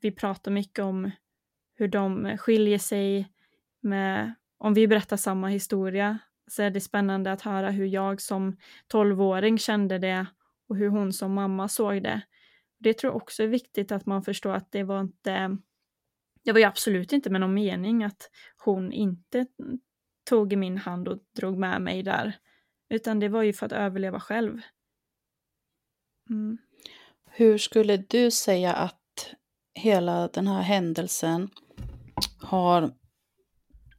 Vi pratar mycket om hur de skiljer sig med, om vi berättar samma historia så är det spännande att höra hur jag som tolvåring kände det och hur hon som mamma såg det. Det tror jag också är viktigt att man förstår att det var inte det var ju absolut inte med någon mening att hon inte tog i min hand och drog med mig där. Utan det var ju för att överleva själv. Mm. Hur skulle du säga att hela den här händelsen har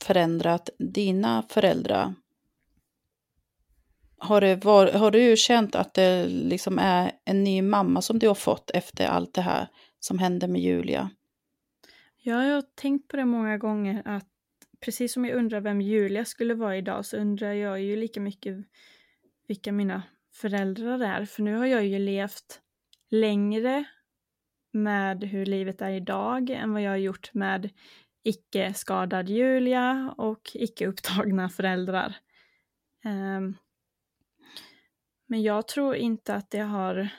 förändrat dina föräldrar? Har, det var, har du känt att det liksom är en ny mamma som du har fått efter allt det här som hände med Julia? Ja, jag har tänkt på det många gånger att precis som jag undrar vem Julia skulle vara idag så undrar jag ju lika mycket vilka mina föräldrar är. För nu har jag ju levt längre med hur livet är idag än vad jag har gjort med icke skadad Julia och icke upptagna föräldrar. Um, men jag tror inte att det har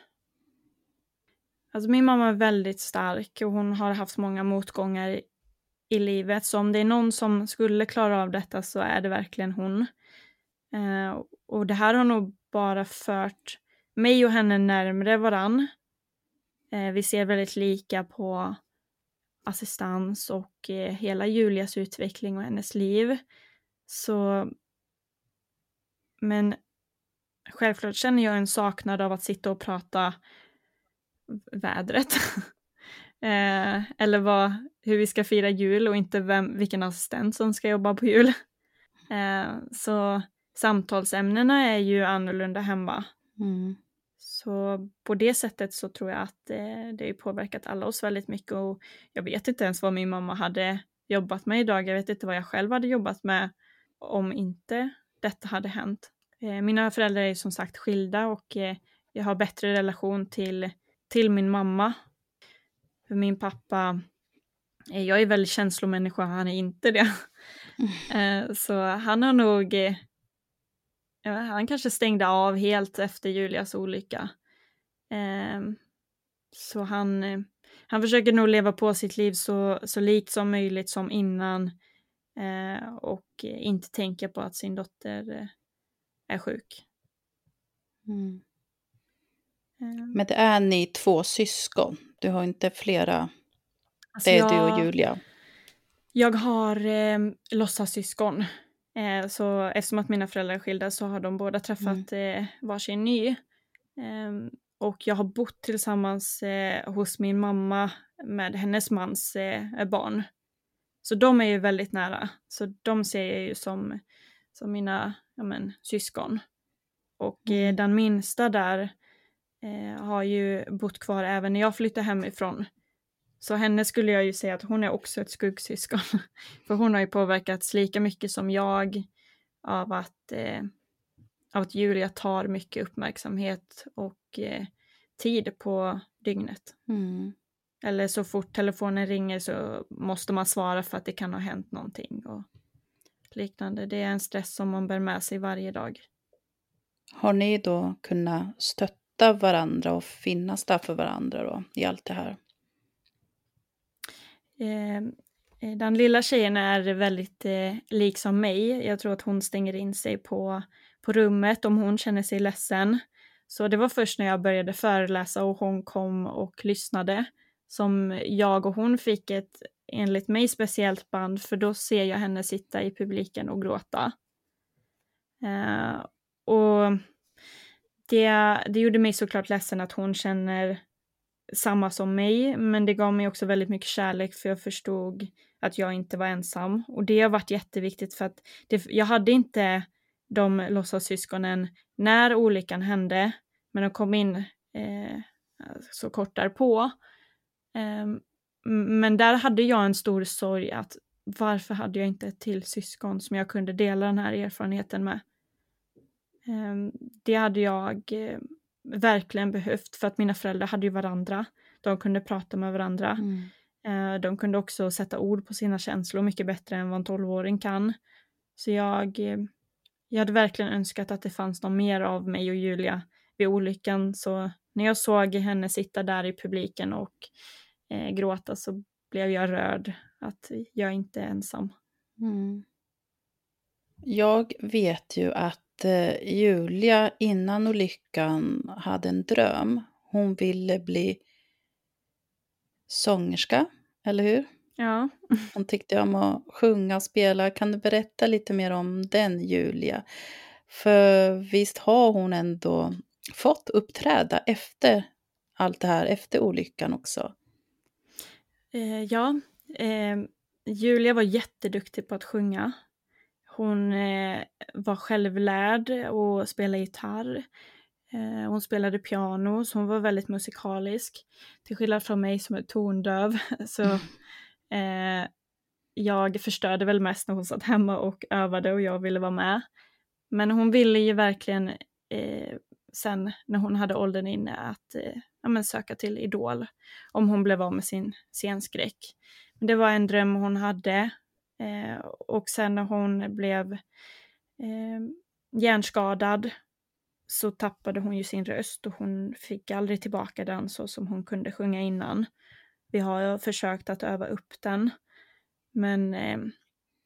Alltså min mamma är väldigt stark och hon har haft många motgångar i livet. Så om det är någon som skulle klara av detta så är det verkligen hon. Eh, och det här har nog bara fört mig och henne närmre varann. Eh, vi ser väldigt lika på assistans och eh, hela Julias utveckling och hennes liv. Så men självklart känner jag en saknad av att sitta och prata vädret. Eh, eller vad, hur vi ska fira jul och inte vem, vilken assistent som ska jobba på jul. Eh, så samtalsämnena är ju annorlunda hemma. Mm. Så på det sättet så tror jag att eh, det har påverkat alla oss väldigt mycket och jag vet inte ens vad min mamma hade jobbat med idag. Jag vet inte vad jag själv hade jobbat med om inte detta hade hänt. Eh, mina föräldrar är som sagt skilda och eh, jag har bättre relation till, till min mamma. För min pappa, eh, jag är väldigt känslomänniska, han är inte det. Mm. Så han har nog, han kanske stängde av helt efter Julias olycka. Ehm, så han, han försöker nog leva på sitt liv så, så likt som möjligt som innan och inte tänka på att sin dotter är sjuk. Mm. Men det är ni två syskon? Du har inte flera? Alltså det är jag, du och Julia? Jag har eh, låtsassyskon. Eh, så eftersom att mina föräldrar är skilda så har de båda träffat mm. eh, varsin ny. Eh, och jag har bott tillsammans eh, hos min mamma med hennes mans eh, barn. Så de är ju väldigt nära. Så de ser jag ju som, som mina ja men, syskon. Och eh, mm. den minsta där eh, har ju bott kvar även när jag flyttade hemifrån. Så henne skulle jag ju säga att hon är också ett skuggsyskon. För hon har ju påverkats lika mycket som jag av att, eh, av att Julia tar mycket uppmärksamhet och eh, tid på dygnet. Mm. Eller så fort telefonen ringer så måste man svara för att det kan ha hänt någonting. Och liknande. Det är en stress som man bär med sig varje dag. Har ni då kunnat stötta varandra och finnas där för varandra då i allt det här? Ehm, eh, den lilla tjejen är väldigt eh, lik som mig. Jag tror att hon stänger in sig på, på rummet om hon känner sig ledsen. Så det var först när jag började föreläsa och hon kom och lyssnade som jag och hon fick ett enligt mig speciellt band för då ser jag henne sitta i publiken och gråta. Eh, och det, det gjorde mig såklart ledsen att hon känner samma som mig, men det gav mig också väldigt mycket kärlek för jag förstod att jag inte var ensam. Och det har varit jätteviktigt för att det, jag hade inte de låtsassyskonen när olyckan hände, men de kom in eh, så kort därpå. Eh, men där hade jag en stor sorg att varför hade jag inte ett till syskon som jag kunde dela den här erfarenheten med? Um, det hade jag uh, verkligen behövt för att mina föräldrar hade ju varandra. De kunde prata med varandra. Mm. Uh, de kunde också sätta ord på sina känslor mycket bättre än vad en tolvåring kan. Så jag, uh, jag hade verkligen önskat att det fanns någon mer av mig och Julia vid olyckan. Så när jag såg henne sitta där i publiken och eh, gråta så blev jag rörd att jag inte är ensam. Mm. Jag vet ju att eh, Julia innan olyckan hade en dröm. Hon ville bli sångerska, eller hur? Ja. Hon tyckte om att sjunga och spela. Kan du berätta lite mer om den Julia? För visst har hon ändå fått uppträda efter allt det här, efter olyckan också? Eh, ja, eh, Julia var jätteduktig på att sjunga. Hon eh, var självlärd och spelade gitarr. Eh, hon spelade piano, så hon var väldigt musikalisk. Till skillnad från mig som är tondöv. Så eh, jag förstörde väl mest när hon satt hemma och övade och jag ville vara med. Men hon ville ju verkligen eh, sen när hon hade åldern inne att eh, ja, men söka till Idol om hon blev av med sin scenskräck. Men det var en dröm hon hade eh, och sen när hon blev eh, hjärnskadad så tappade hon ju sin röst och hon fick aldrig tillbaka den så som hon kunde sjunga innan. Vi har försökt att öva upp den, men eh,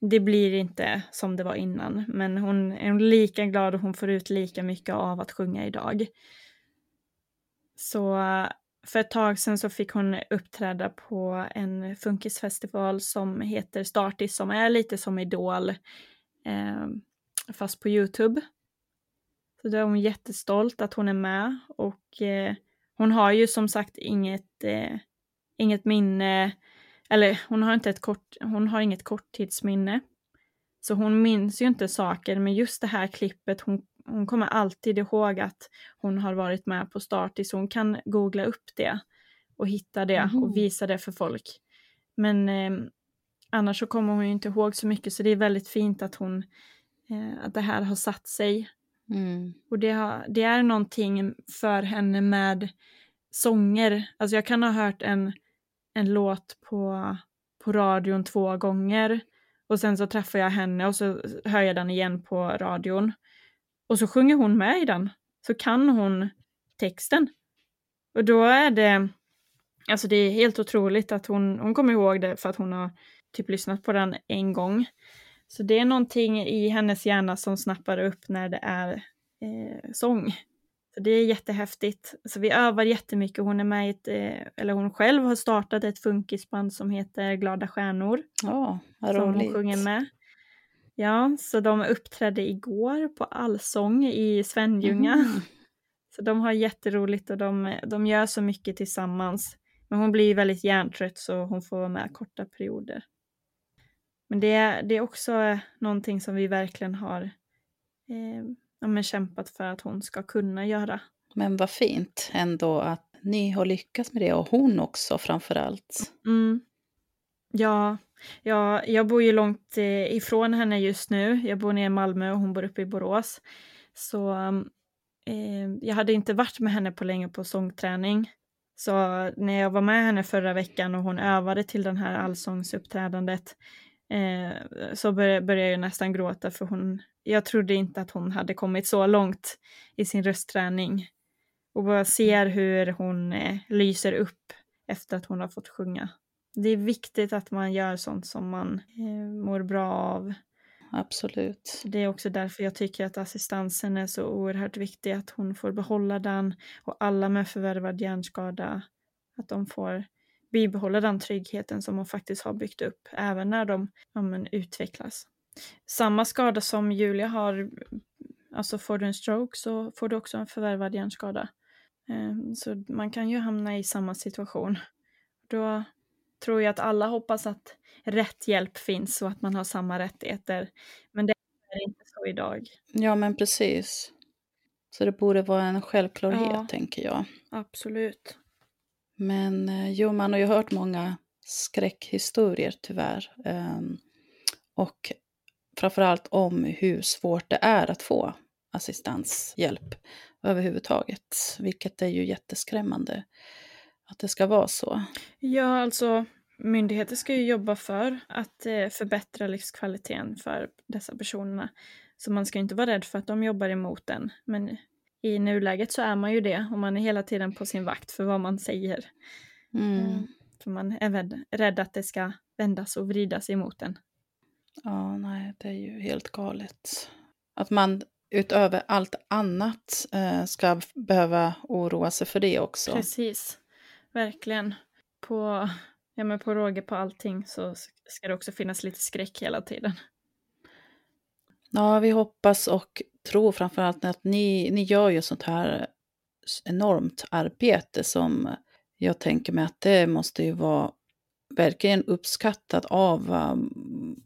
det blir inte som det var innan. Men hon är lika glad och hon får ut lika mycket av att sjunga idag. Så för ett tag sedan så fick hon uppträda på en funkisfestival som heter Startis som är lite som Idol eh, fast på Youtube. Så då är hon jättestolt att hon är med och eh, hon har ju som sagt inget, eh, inget minne, eller hon har, inte ett kort, hon har inget korttidsminne. Så hon minns ju inte saker, men just det här klippet, hon, hon kommer alltid ihåg att hon har varit med på Startis, så hon kan googla upp det och hitta det Mhm. och visa det för folk. Men eh, annars så kommer hon ju inte ihåg så mycket, så det är väldigt fint att hon, eh, att det här har satt sig. Mm. Och det, har, det är någonting för henne med sånger. Alltså jag kan ha hört en, en låt på, på radion två gånger och sen så träffar jag henne och så hör jag den igen på radion. Och så sjunger hon med i den. Så kan hon texten. Och då är det, alltså det är helt otroligt att hon, hon kommer ihåg det för att hon har typ lyssnat på den en gång. Så det är någonting i hennes hjärna som snappar upp när det är eh, sång. Så det är jättehäftigt. Så vi övar jättemycket. Hon är med i ett, eh, eller hon själv har startat ett funkisband som heter Glada Stjärnor. Ja, vad som hon roligt. sjunger med. Ja, så de uppträdde igår på Allsång i Svenljunga. Mhm. Så de har jätteroligt och de, de gör så mycket tillsammans. Men hon blir väldigt hjärntrött så hon får vara med korta perioder. Men det, är- det är också någonting som vi verkligen har eh, ja, men kämpat för att hon ska kunna göra. Men vad fint ändå att ni har lyckats med det och hon också framför allt. Mm. Ja, ja, jag bor ju långt eh, ifrån henne just nu. Jag bor nere i Malmö och hon bor uppe i Borås. Så mm, eh, jag hade inte varit med henne på länge på sångträning. Så när jag var med henne förra veckan och hon övade till den här allsångsuppträdandet eh, så började, började jag nästan gråta för hon, jag trodde inte att hon hade kommit så långt i sin röstträning. Och bara ser hur hon eh, lyser upp efter att hon har fått sjunga. Det är viktigt att man gör sånt som man eh, mår bra av. Absolut. Det är också därför jag tycker att assistansen är så oerhört viktig, att hon får behålla den och alla med förvärvad hjärnskada, att de får bibehålla den tryggheten som hon faktiskt har byggt upp, även när de ja, men, utvecklas. Samma skada som Julia har, alltså får du en stroke så får du också en förvärvad hjärnskada. Eh, Så man kan ju hamna i samma situation. Då tror jag att alla hoppas att rätt hjälp finns och att man har samma rättigheter. Men det är inte så idag. Ja, men precis. Så det borde vara en självklarhet, Ja. tänker jag. Absolut. Men eh, jo, man har ju hört många skräckhistorier tyvärr. Ehm, och framförallt om hur svårt det är att få assistanshjälp överhuvudtaget. Vilket är ju jätteskrämmande att det ska vara så. Ja, alltså myndigheter ska ju jobba för att eh, förbättra livskvaliteten för dessa personerna. Så man ska inte vara rädd för att de jobbar emot den. Men i nuläget så är man ju det och man är hela tiden på sin vakt för vad man säger. Mm. Mm. För man är rädd, rädd att det ska vändas och vridas emot en. Ja, nej, det är ju helt galet. Att man utöver allt annat eh, ska behöva oroa sig för det också. Precis, verkligen. På, ja, men på råge på allting så ska det också finnas lite skräck hela tiden. Ja, vi hoppas och tror framförallt att ni, ni gör ju sånt här enormt arbete som jag tänker mig att det måste ju vara verkligen uppskattat av um,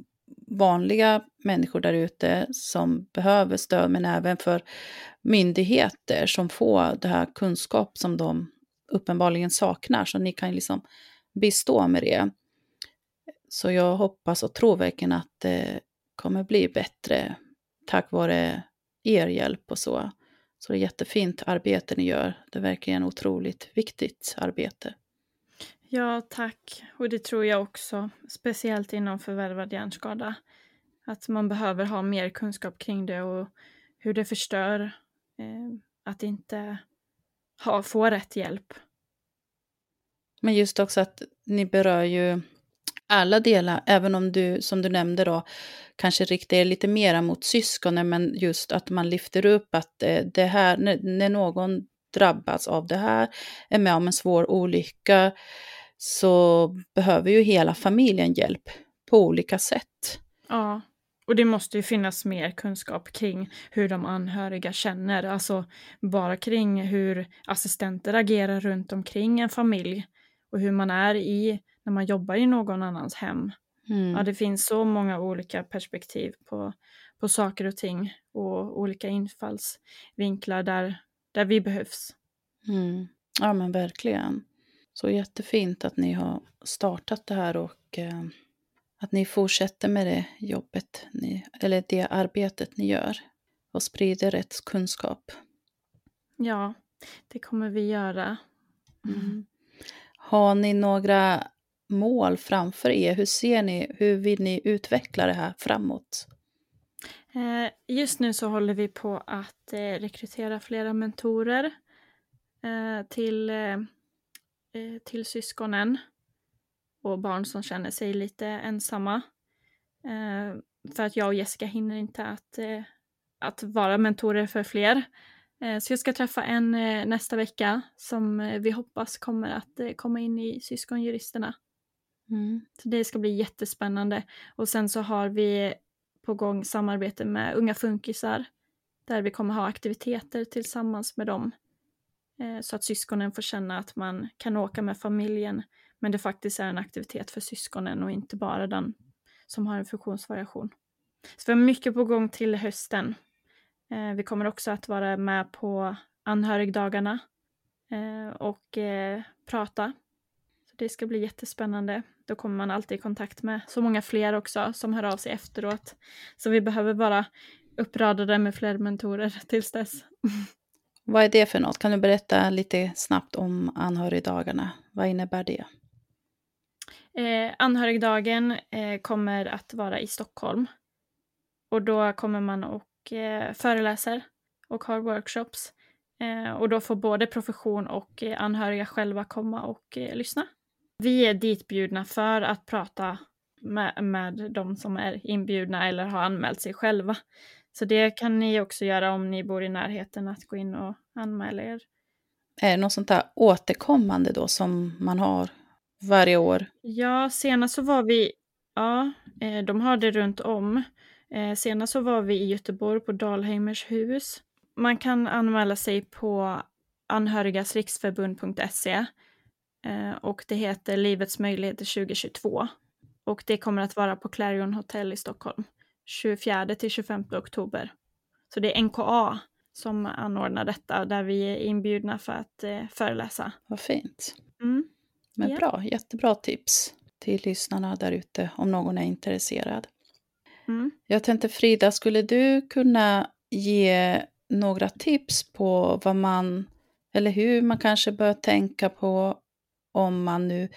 vanliga människor där ute som behöver stöd, men även för myndigheter som får det här kunskap som de uppenbarligen saknar, så ni kan liksom bistå med det. Så jag hoppas och tror verkligen att det kommer bli bättre tack vare er hjälp och så. Så det är jättefint arbete ni gör. Det är verkligen otroligt viktigt arbete. Ja, tack. Och det tror jag också, speciellt inom förvärvad hjärnskada. Att man behöver ha mer kunskap kring det och hur det förstör eh, att inte ha, få rätt hjälp. Men just också att ni berör ju alla delar, även om du, som du nämnde då, kanske riktar er lite mera mot syskonen, men just att man lyfter upp att eh, det här, när, när någon drabbas av det här, är med om en svår olycka, så behöver ju hela familjen hjälp på olika sätt. Ja, och det måste ju finnas mer kunskap kring hur de anhöriga känner, alltså bara kring hur assistenter agerar runt omkring en familj och hur man är i när man jobbar i någon annans hem. Mm. Ja, det finns så många olika perspektiv på, på saker och ting och olika infallsvinklar där, där vi behövs. Mm. Ja men verkligen. Så jättefint att ni har startat det här och eh, att ni fortsätter med det jobbet, ni, eller det arbetet ni gör och sprider rätt kunskap. Ja, det kommer vi göra. Mm. Har ni några mål framför er? Hur ser ni, hur vill ni utveckla det här framåt? Eh, Just nu så håller vi på att eh, rekrytera flera mentorer eh, till, till syskonen och barn som känner sig lite ensamma. Eh, För att jag och Jessica hinner inte att, eh, att vara mentorer för fler. Eh, Så jag ska träffa en nästa vecka som vi hoppas kommer att komma in i Syskonjuristerna. Mm. Så det ska bli jättespännande. Och sen så har vi på gång samarbete med Unga Funkisar där vi kommer ha aktiviteter tillsammans med dem. Så att syskonen får känna att man kan åka med familjen men det faktiskt är en aktivitet för syskonen och inte bara den som har en funktionsvariation. Så vi har mycket på gång till hösten. Eh, Vi kommer också att vara med på anhörigdagarna eh, och eh, prata. Så det ska bli jättespännande. Då kommer man alltid i kontakt med så många fler också som hör av sig efteråt. Så vi behöver bara uppradade med fler mentorer tills dess. Vad är det för något? Kan du berätta lite snabbt om anhörigdagarna? Vad innebär det? Eh, anhörigdagen eh, kommer att vara i Stockholm. Och då kommer man och eh, föreläser och har workshops. Eh, och då får både profession och eh, anhöriga själva komma och eh, lyssna. Vi är ditbjudna för att prata med, med de som är inbjudna eller har anmält sig själva. Så det kan ni också göra om ni bor i närheten, att gå in och anmäla er. Är det något sånt där återkommande då som man har varje år? Ja, senast så var vi, ja, eh, de har det runt om. Eh, senast så var vi i Göteborg på Dalheimers hus. Man kan anmäla sig på anhörigasriksförbund.se eh, och det heter Livets möjligheter 2022. Och det kommer att vara på Clarion Hotel i Stockholm 24 till 25 oktober. Så det är NKA som anordnar detta där vi är inbjudna för att föreläsa. Vad fint. Mm. Men Ja. bra, jättebra tips till lyssnarna där ute om någon är intresserad. Mm. Jag tänkte Frida, skulle du kunna ge några tips på vad man, eller hur man kanske bör tänka på om man nu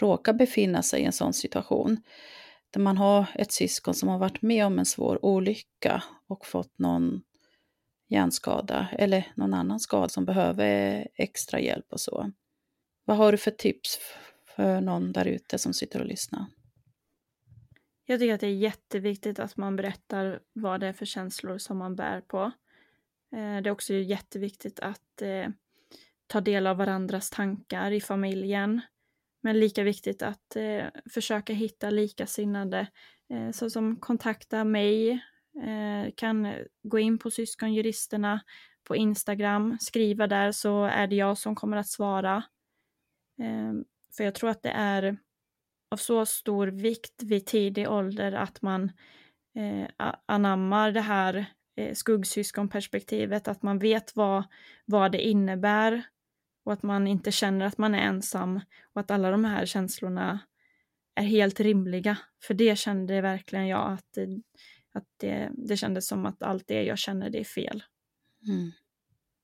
råkar befinna sig i en sån situation där man har ett syskon som har varit med om en svår olycka och fått någon hjärnskada eller någon annan skada som behöver extra hjälp och så. Vad har du för tips för någon där ute som sitter och lyssnar? Jag tycker att det är jätteviktigt att man berättar vad det är för känslor som man bär på. Eh, det är också jätteviktigt att eh, ta del av varandras tankar i familjen. Men lika viktigt att eh, försöka hitta likasinnade, så som kontakta mig, kan gå in på Syskonjuristerna på Instagram, skriva där så är det jag som kommer att svara. Eh, för jag tror att det är av så stor vikt vid tidig ålder att man eh, anammar det här eh, skuggsyskonperspektivet, att man vet vad, vad det innebär och att man inte känner att man är ensam och att alla de här känslorna är helt rimliga. För det kände verkligen jag att, att det, det kändes som att allt det jag känner det är fel. Mm.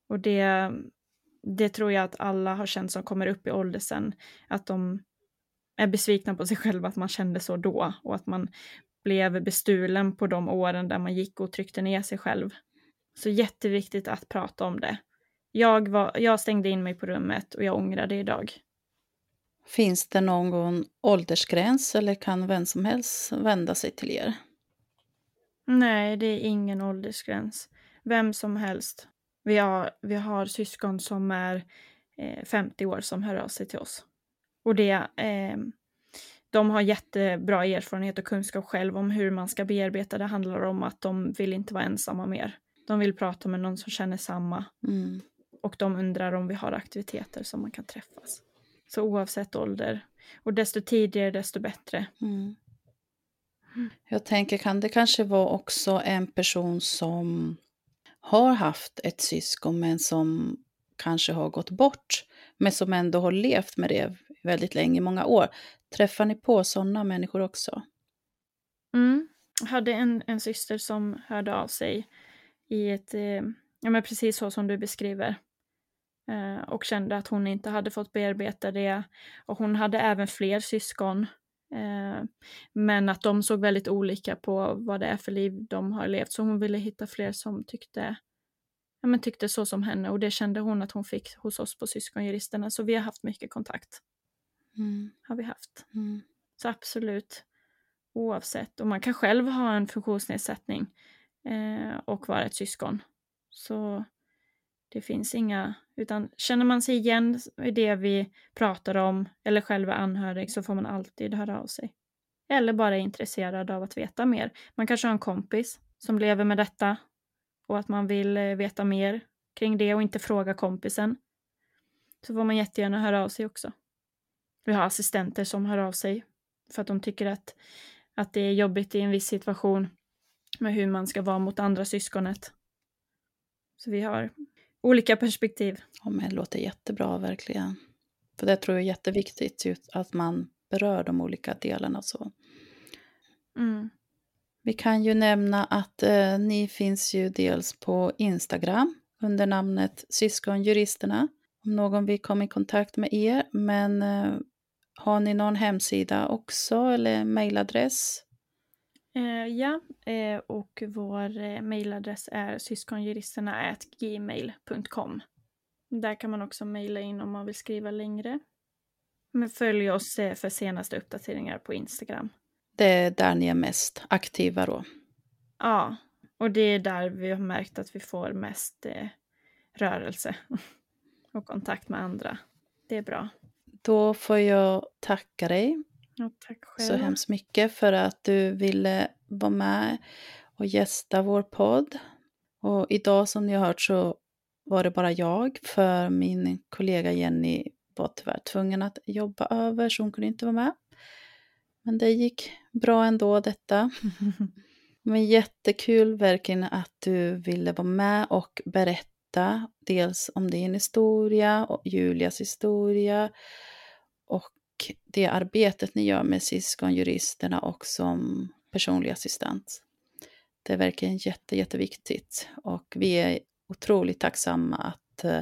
Och det, det tror jag att alla har känt som kommer upp i ålder sen, att de är besvikna på sig själva att man kände så då och att man blev bestulen på de åren där man gick och tryckte ner sig själv. Så jätteviktigt att prata om det. Jag, var, jag stängde in mig på rummet och jag ångrar det idag. Finns det någon åldersgräns eller kan vem som helst vända sig till er? Nej, det är ingen åldersgräns. Vem som helst. Vi har, vi har syskon som är eh, 50 år som hör av sig till oss. Och det, eh, de har jättebra erfarenhet och kunskap själv om hur man ska bearbeta. Det handlar om att de vill inte vara ensamma mer. De vill prata med någon som känner samma. Mm. Och de undrar om vi har aktiviteter som man kan träffas. Så oavsett ålder. Och desto tidigare desto bättre. Mm. Jag tänker, kan det kanske vara också en person som har haft ett syskon men som kanske har gått bort, men som ändå har levt med det väldigt länge, många år. Träffar ni på sådana människor också? Mm. Jag hade en, en syster som hörde av sig i ett, eh, ja men precis så som du beskriver. Eh, och kände att hon inte hade fått bearbeta det. Och hon hade även fler syskon. Eh, men att de såg väldigt olika på vad det är för liv de har levt. Så hon ville hitta fler som tyckte, ja, men tyckte så som henne. Och det kände hon att hon fick hos oss på Syskonjuristerna. Så vi har haft mycket kontakt. Mm. Har vi haft. Mm. Så absolut. Oavsett. Och man kan själv ha en funktionsnedsättning eh, och vara ett syskon. Så det finns inga, utan känner man sig igen i det vi pratar om eller själv är anhörig så får man alltid höra av sig. Eller bara är intresserad av att veta mer. Man kanske har en kompis som lever med detta och att man vill eh, veta mer kring det och inte fråga kompisen. Så får man jättegärna höra av sig också. Vi har assistenter som hör av sig för att de tycker att, att det är jobbigt i en viss situation med hur man ska vara mot andra syskonet. Så vi har olika perspektiv. Ja, men det låter jättebra verkligen. För det tror jag är jätteviktigt, att man berör de olika delarna. Så. Mm. Vi kan ju nämna att eh, ni finns ju dels på Instagram under namnet Syskonjuristerna. Om någon vill komma i kontakt med er. Men eh, har ni någon hemsida också eller mejladress? Eh, ja, eh, och vår eh, mejladress är syskonjuristerna.gmail.com. Där kan man också mejla in om man vill skriva längre. Men följ oss eh, för senaste uppdateringar på Instagram. Det är där ni är mest aktiva då? Ja, och det är där vi har märkt att vi får mest eh, rörelse och kontakt med andra. Det är bra. Då får jag tacka dig Ja, tack själv. så hemskt mycket för att du ville vara med och gästa vår podd. Och idag som ni har hört så var det bara jag för min kollega Jenny var tyvärr tvungen att jobba över så hon kunde inte vara med. Men det gick bra ändå detta. Men jättekul verkligen att du ville vara med och berätta dels om din historia och Julias historia och det arbetet ni gör med syskonjuristerna och som personlig assistent. Det är verkligen jätte, jätteviktigt och vi är otroligt tacksamma att eh,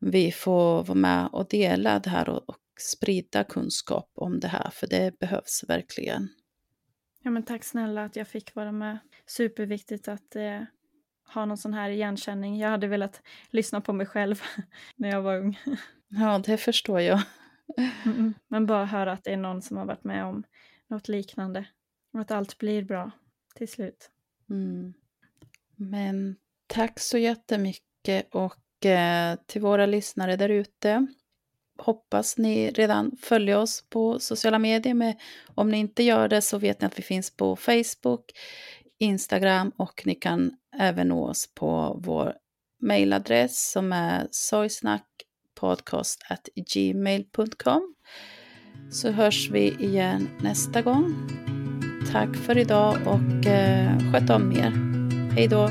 vi får vara med och dela det här och, och sprida kunskap om det här, för det behövs verkligen. Ja, men tack snälla att jag fick vara med. Superviktigt att eh, ha någon sån här igenkänning. Jag hade velat lyssna på mig själv när jag var ung. Ja, det förstår jag. Mm, men bara höra att det är någon som har varit med om något liknande. Och att allt blir bra till slut. Mm. Men tack så jättemycket och eh, till våra lyssnare där ute. Hoppas ni redan följer oss på sociala medier. Men om ni inte gör det så vet ni att vi finns på Facebook, Instagram och ni kan även nå oss på vår mejladress som är gmail.com Så hörs vi igen nästa gång. Tack för idag och eh, sköt om er. Hej då!